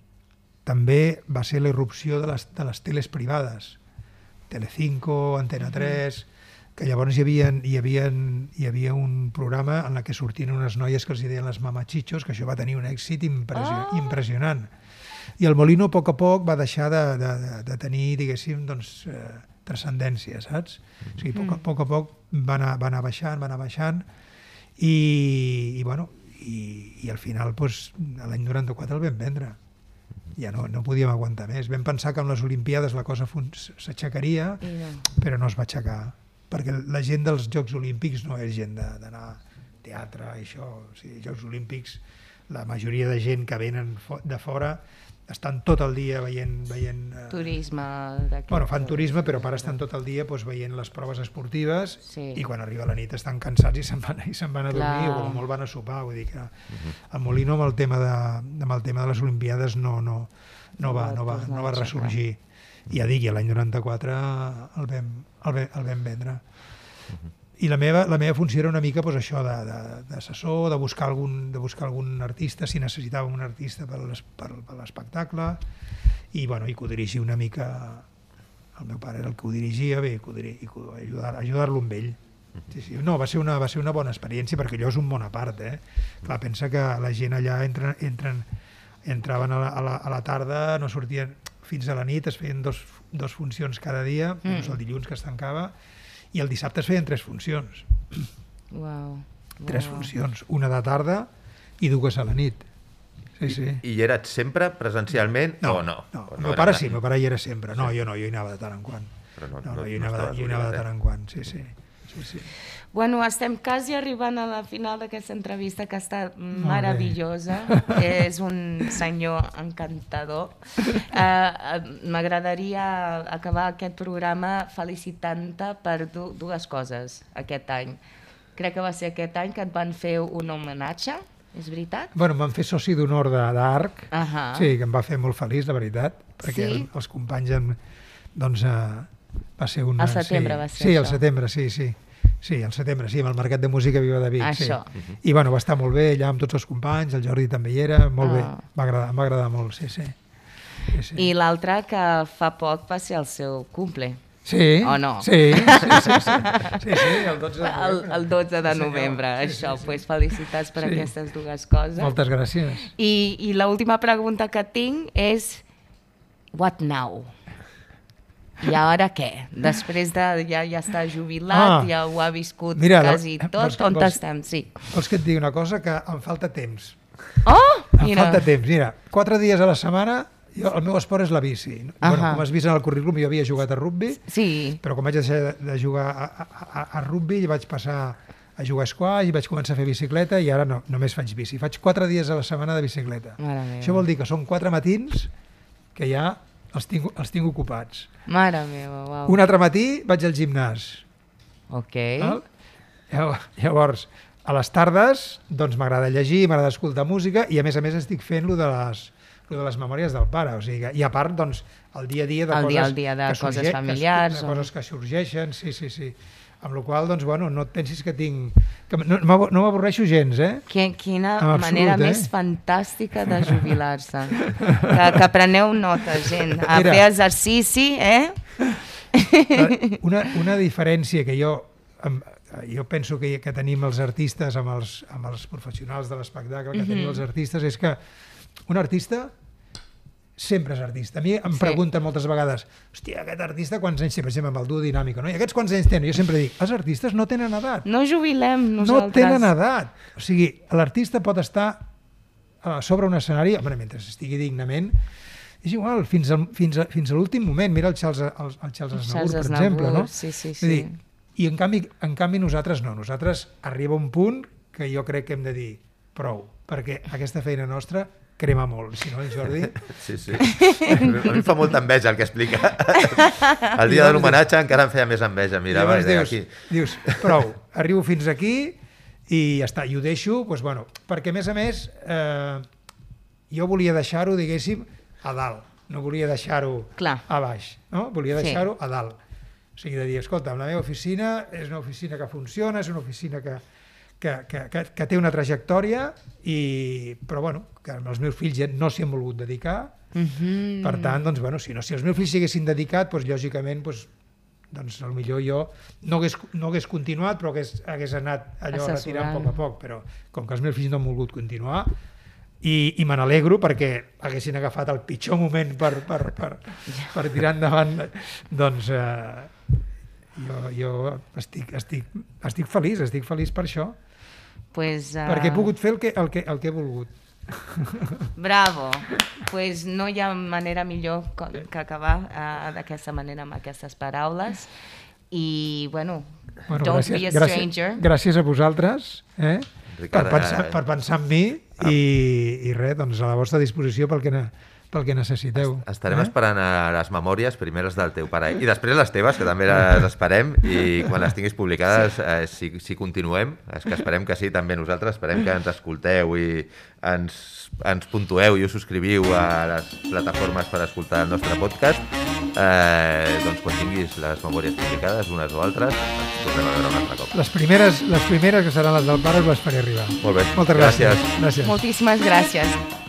[SPEAKER 3] també va ser la irrupció de les, de les teles privades, Telecinco, Antena 3, que llavors hi havia, hi, havia, hi havia un programa en la que sortien unes noies que els deien les mamachichos, que això va tenir un èxit impression,
[SPEAKER 1] Ah!
[SPEAKER 3] impressionant. I el Molino a poc a poc va deixar de, de, de, tenir, diguéssim, doncs, eh, transcendència, saps? O sigui, a poc a poc, a poc va, anar, va anar baixant, va anar baixant, i, i bueno, i, i al final, doncs, l'any 94 el vam vendre. Ja no, no podíem aguantar més. Vam pensar que amb les Olimpiades la cosa s'aixecaria,
[SPEAKER 1] no.
[SPEAKER 3] però no es va aixecar, perquè la gent dels Jocs Olímpics no és gent d'anar a teatre, això, o sigui, Jocs Olímpics, la majoria de gent que venen de fora estan tot el dia veient... veient eh,
[SPEAKER 1] Turisme.
[SPEAKER 3] Bueno, fan turisme, però a part estan tot el dia doncs, veient les proves esportives
[SPEAKER 1] Sí.
[SPEAKER 3] i quan arriba la nit estan cansats i se'n van, i se'n van a dormir
[SPEAKER 1] Clar.
[SPEAKER 3] o molt van a sopar. Vull dir que el Molino amb el tema de, amb el tema de les Olimpiades no, no, no, va, no, va, no va ressorgir. I ja dic, i l'any 94 el vam, el, vam, el vam vendre. I la meva, la meva funció era una mica pues, això de- de- d'assessor, de, de, buscar algun, de buscar algun artista, si necessitàvem un artista per l'es- per, per l'espectacle, i, bueno, i que ho dirigia una mica... El meu pare era el que ho dirigia, bé, que ho diri, i ho- ajudar- ajudar-lo amb ell. Sí, sí. No, va ser, una, va ser una bona experiència perquè allò és un món a part. Eh? Clar, pensa que la gent allà entren, entren, entraven a la, a, la, a la tarda, no sortien fins a la nit, es feien dos, dos funcions cada dia,
[SPEAKER 1] mm.
[SPEAKER 3] el dilluns que es tancava, i el dissabte es feien tres funcions.
[SPEAKER 1] Uau.
[SPEAKER 3] Tres
[SPEAKER 1] uau.
[SPEAKER 3] funcions, una de tarda i dues a la nit. Sí, sí.
[SPEAKER 2] I hi eres sempre presencialment o no?
[SPEAKER 3] No,
[SPEAKER 2] O
[SPEAKER 3] el meu pare sí, meu pare hi era sempre. No, jo no, jo hi anava de tant en quant.
[SPEAKER 2] Però no-
[SPEAKER 3] no,
[SPEAKER 2] no-
[SPEAKER 3] no, jo, hi
[SPEAKER 2] no
[SPEAKER 3] anava,
[SPEAKER 2] estaves
[SPEAKER 3] jo hi anava de tant
[SPEAKER 2] eh?
[SPEAKER 3] en quant, sí, sí. sí, sí.
[SPEAKER 1] Bueno, estem quasi arribant a la final d'aquesta entrevista que ha estat meravellosa. És un senyor encantador. Uh, M'agradaria acabar aquest programa felicitant-te per du dues coses aquest any. Crec que va ser aquest any que et van fer un homenatge, és veritat?
[SPEAKER 3] Bueno, em van fer soci d'honor d'Arc,
[SPEAKER 1] Ahà.
[SPEAKER 3] sí, que em va fer molt feliç, la veritat, perquè
[SPEAKER 1] Sí?
[SPEAKER 3] els companys, doncs, eh, va ser un...
[SPEAKER 1] Al setembre
[SPEAKER 3] sí,
[SPEAKER 1] va ser
[SPEAKER 3] Sí, al setembre, sí, sí. Sí, al setembre, sí, amb el Mercat de Música Viva de Vic.
[SPEAKER 1] Això.
[SPEAKER 3] Sí. I bueno, va estar molt bé allà amb tots els companys, el Jordi també hi era, molt
[SPEAKER 1] Ah.
[SPEAKER 3] bé, va agradar, va agradar molt, sí, sí. sí, sí.
[SPEAKER 1] I l'altre que fa poc va ser el seu cumple.
[SPEAKER 3] Sí,
[SPEAKER 1] O no?
[SPEAKER 3] Sí, sí, sí, sí, sí, sí el 12 de
[SPEAKER 1] El,
[SPEAKER 3] novembre.
[SPEAKER 1] el 12 de novembre,
[SPEAKER 3] Sí,
[SPEAKER 1] això.
[SPEAKER 3] sí, sí.
[SPEAKER 1] Pues felicitats per
[SPEAKER 3] Sí.
[SPEAKER 1] aquestes dues coses.
[SPEAKER 3] Moltes gràcies.
[SPEAKER 1] I, i l'última pregunta que tinc és what now? I ara què? Després de ja, ja està jubilat,
[SPEAKER 3] Ah.
[SPEAKER 1] ja ho ha viscut
[SPEAKER 3] Mira,
[SPEAKER 1] quasi
[SPEAKER 3] vols
[SPEAKER 1] tot,
[SPEAKER 3] que-
[SPEAKER 1] on
[SPEAKER 3] vols-
[SPEAKER 1] estem? Sí.
[SPEAKER 3] Vols que et digui una cosa? Que em falta temps.
[SPEAKER 1] Oh!
[SPEAKER 3] Em
[SPEAKER 1] Mira.
[SPEAKER 3] falta temps. Mira, quatre dies a la setmana, jo, el meu esport és la bici. Bueno,
[SPEAKER 1] Ahà.
[SPEAKER 3] com has vist en el currículum, jo havia jugat a rugby,
[SPEAKER 1] Sí.
[SPEAKER 3] però quan vaig deixar de- de jugar a, a, a, a rugby, vaig passar a jugar a squash i vaig començar a fer bicicleta i ara no, només faig bici. Faig quatre dies a la setmana de bicicleta. Això vol dir que són quatre matins que ja els tinc, els tinc ocupats.
[SPEAKER 1] Mare meva, uau.
[SPEAKER 3] Un altre matí vaig al gimnàs.
[SPEAKER 1] Ok.
[SPEAKER 3] Val? Llavors, a les tardes doncs m'agrada llegir, m'agrada escoltar música i a més a més estic fent lo de les lo de les memòries del pare, o sigui, i a part, doncs, el dia a dia de
[SPEAKER 1] El
[SPEAKER 3] coses,
[SPEAKER 1] dia al dia de
[SPEAKER 3] que
[SPEAKER 1] coses
[SPEAKER 3] sorge- que-
[SPEAKER 1] familiars,
[SPEAKER 3] de
[SPEAKER 1] o-
[SPEAKER 3] coses que sorgeixen, sí, sí, sí. Amb la qual doncs, bueno, no et pensis que tinc... Que no no m'avorreixo gens, eh?
[SPEAKER 1] Qui- Quina
[SPEAKER 3] En absolut,
[SPEAKER 1] manera
[SPEAKER 3] eh?
[SPEAKER 1] més fantàstica de jubilar-se. Que, que preneu nota, gent. A
[SPEAKER 3] Mira.
[SPEAKER 1] fer exercici, eh?
[SPEAKER 3] Una, una diferència que jo em- jo penso que, que tenim els artistes amb els, amb els professionals de l'espectacle, que tenim els artistes, és que un artista sempre és artista. A mi em
[SPEAKER 1] Sí.
[SPEAKER 3] pregunten moltes vegades, hòstia, aquest artista quants anys té? Per exemple, amb el duo dinàmico, no? I aquests quants anys tenen? Jo sempre dic, els artistes no tenen edat.
[SPEAKER 1] No jubilem
[SPEAKER 3] No
[SPEAKER 1] nosaltres.
[SPEAKER 3] tenen edat. O sigui, l'artista pot estar a sobre un escenari, home, mentre estigui dignament, és igual, fins, al, fins, a, fins a l'últim moment. Mira el Charles, el, el Charles Aznavour,
[SPEAKER 1] Charles
[SPEAKER 3] per
[SPEAKER 1] Aznavour,
[SPEAKER 3] exemple, no?
[SPEAKER 1] sí, sí,
[SPEAKER 3] Vull dir,
[SPEAKER 1] sí.
[SPEAKER 3] I en canvi, en canvi nosaltres no. Nosaltres arriba un punt que jo crec que hem de dir prou, perquè aquesta feina nostra crema molt, si no, Jordi...
[SPEAKER 2] Sí, sí. A mi fa molta enveja el que explica. El dia de l'homenatge encara em feia més enveja.
[SPEAKER 3] Llavors
[SPEAKER 2] deia
[SPEAKER 3] dius,
[SPEAKER 2] aquí.
[SPEAKER 3] dius, prou, arribo fins aquí i ja està, i ho deixo, doncs, bueno, perquè a més a més eh, jo volia deixar-ho, diguéssim, a dalt, no volia deixar-ho a baix, no? volia
[SPEAKER 1] Sí.
[SPEAKER 3] deixar-ho a dalt. O sigui, de dir, escolta, la meva oficina és una oficina que funciona, és una oficina que, que, que, que, que té una trajectòria, i, però bueno, que els meus fills ja no s'hi han volgut dedicar,
[SPEAKER 1] Mhm.
[SPEAKER 3] per tant, doncs, bueno, si, no, si els meus fills s'hi haguessin dedicat, doncs, lògicament, doncs, doncs, millor jo no hagués, no hagués continuat, però hagués, hagués anat allò
[SPEAKER 1] Assessorant.
[SPEAKER 3] retirant a poc a poc, però com que els meus fills no han volgut continuar, i, i me n'alegro perquè haguessin agafat el pitjor moment per, per, per, per tirar endavant, doncs eh, jo, jo estic, estic, estic feliç, estic feliç per això,
[SPEAKER 1] Pues, uh,
[SPEAKER 3] perquè he pogut fer el que, el que, el que he volgut.
[SPEAKER 1] Bravo. Pues no hi ha manera millor que acabar uh, d'aquesta manera amb aquestes paraules. I, bueno,
[SPEAKER 3] Bueno,
[SPEAKER 1] don't be a stranger.
[SPEAKER 3] Gràcies, gràcies a vosaltres eh? per,
[SPEAKER 2] Ricard,
[SPEAKER 3] pensar,
[SPEAKER 2] eh,
[SPEAKER 3] per pensar en mi i, i res, doncs a la vostra disposició pel que, pel que necessiteu.
[SPEAKER 2] Estarem
[SPEAKER 3] eh?
[SPEAKER 2] esperant a les memòries, primer les del teu pare i després les teves, que també les esperem, i quan les tinguis publicades, eh, si, si continuem, és que esperem que sí, també nosaltres, esperem que ens escolteu i ens, ens puntueu i us subscriviu a les plataformes per escoltar el nostre podcast. Eh, doncs quan tinguis les memòries publicades, unes o altres, ens tornem a veure un altre cop.
[SPEAKER 3] Les primeres, les primeres que seran les del pare us les faré arribar.
[SPEAKER 2] Molt bé.
[SPEAKER 3] Moltes gràcies.
[SPEAKER 2] Gràcies.
[SPEAKER 3] gràcies.
[SPEAKER 1] Moltíssimes gràcies.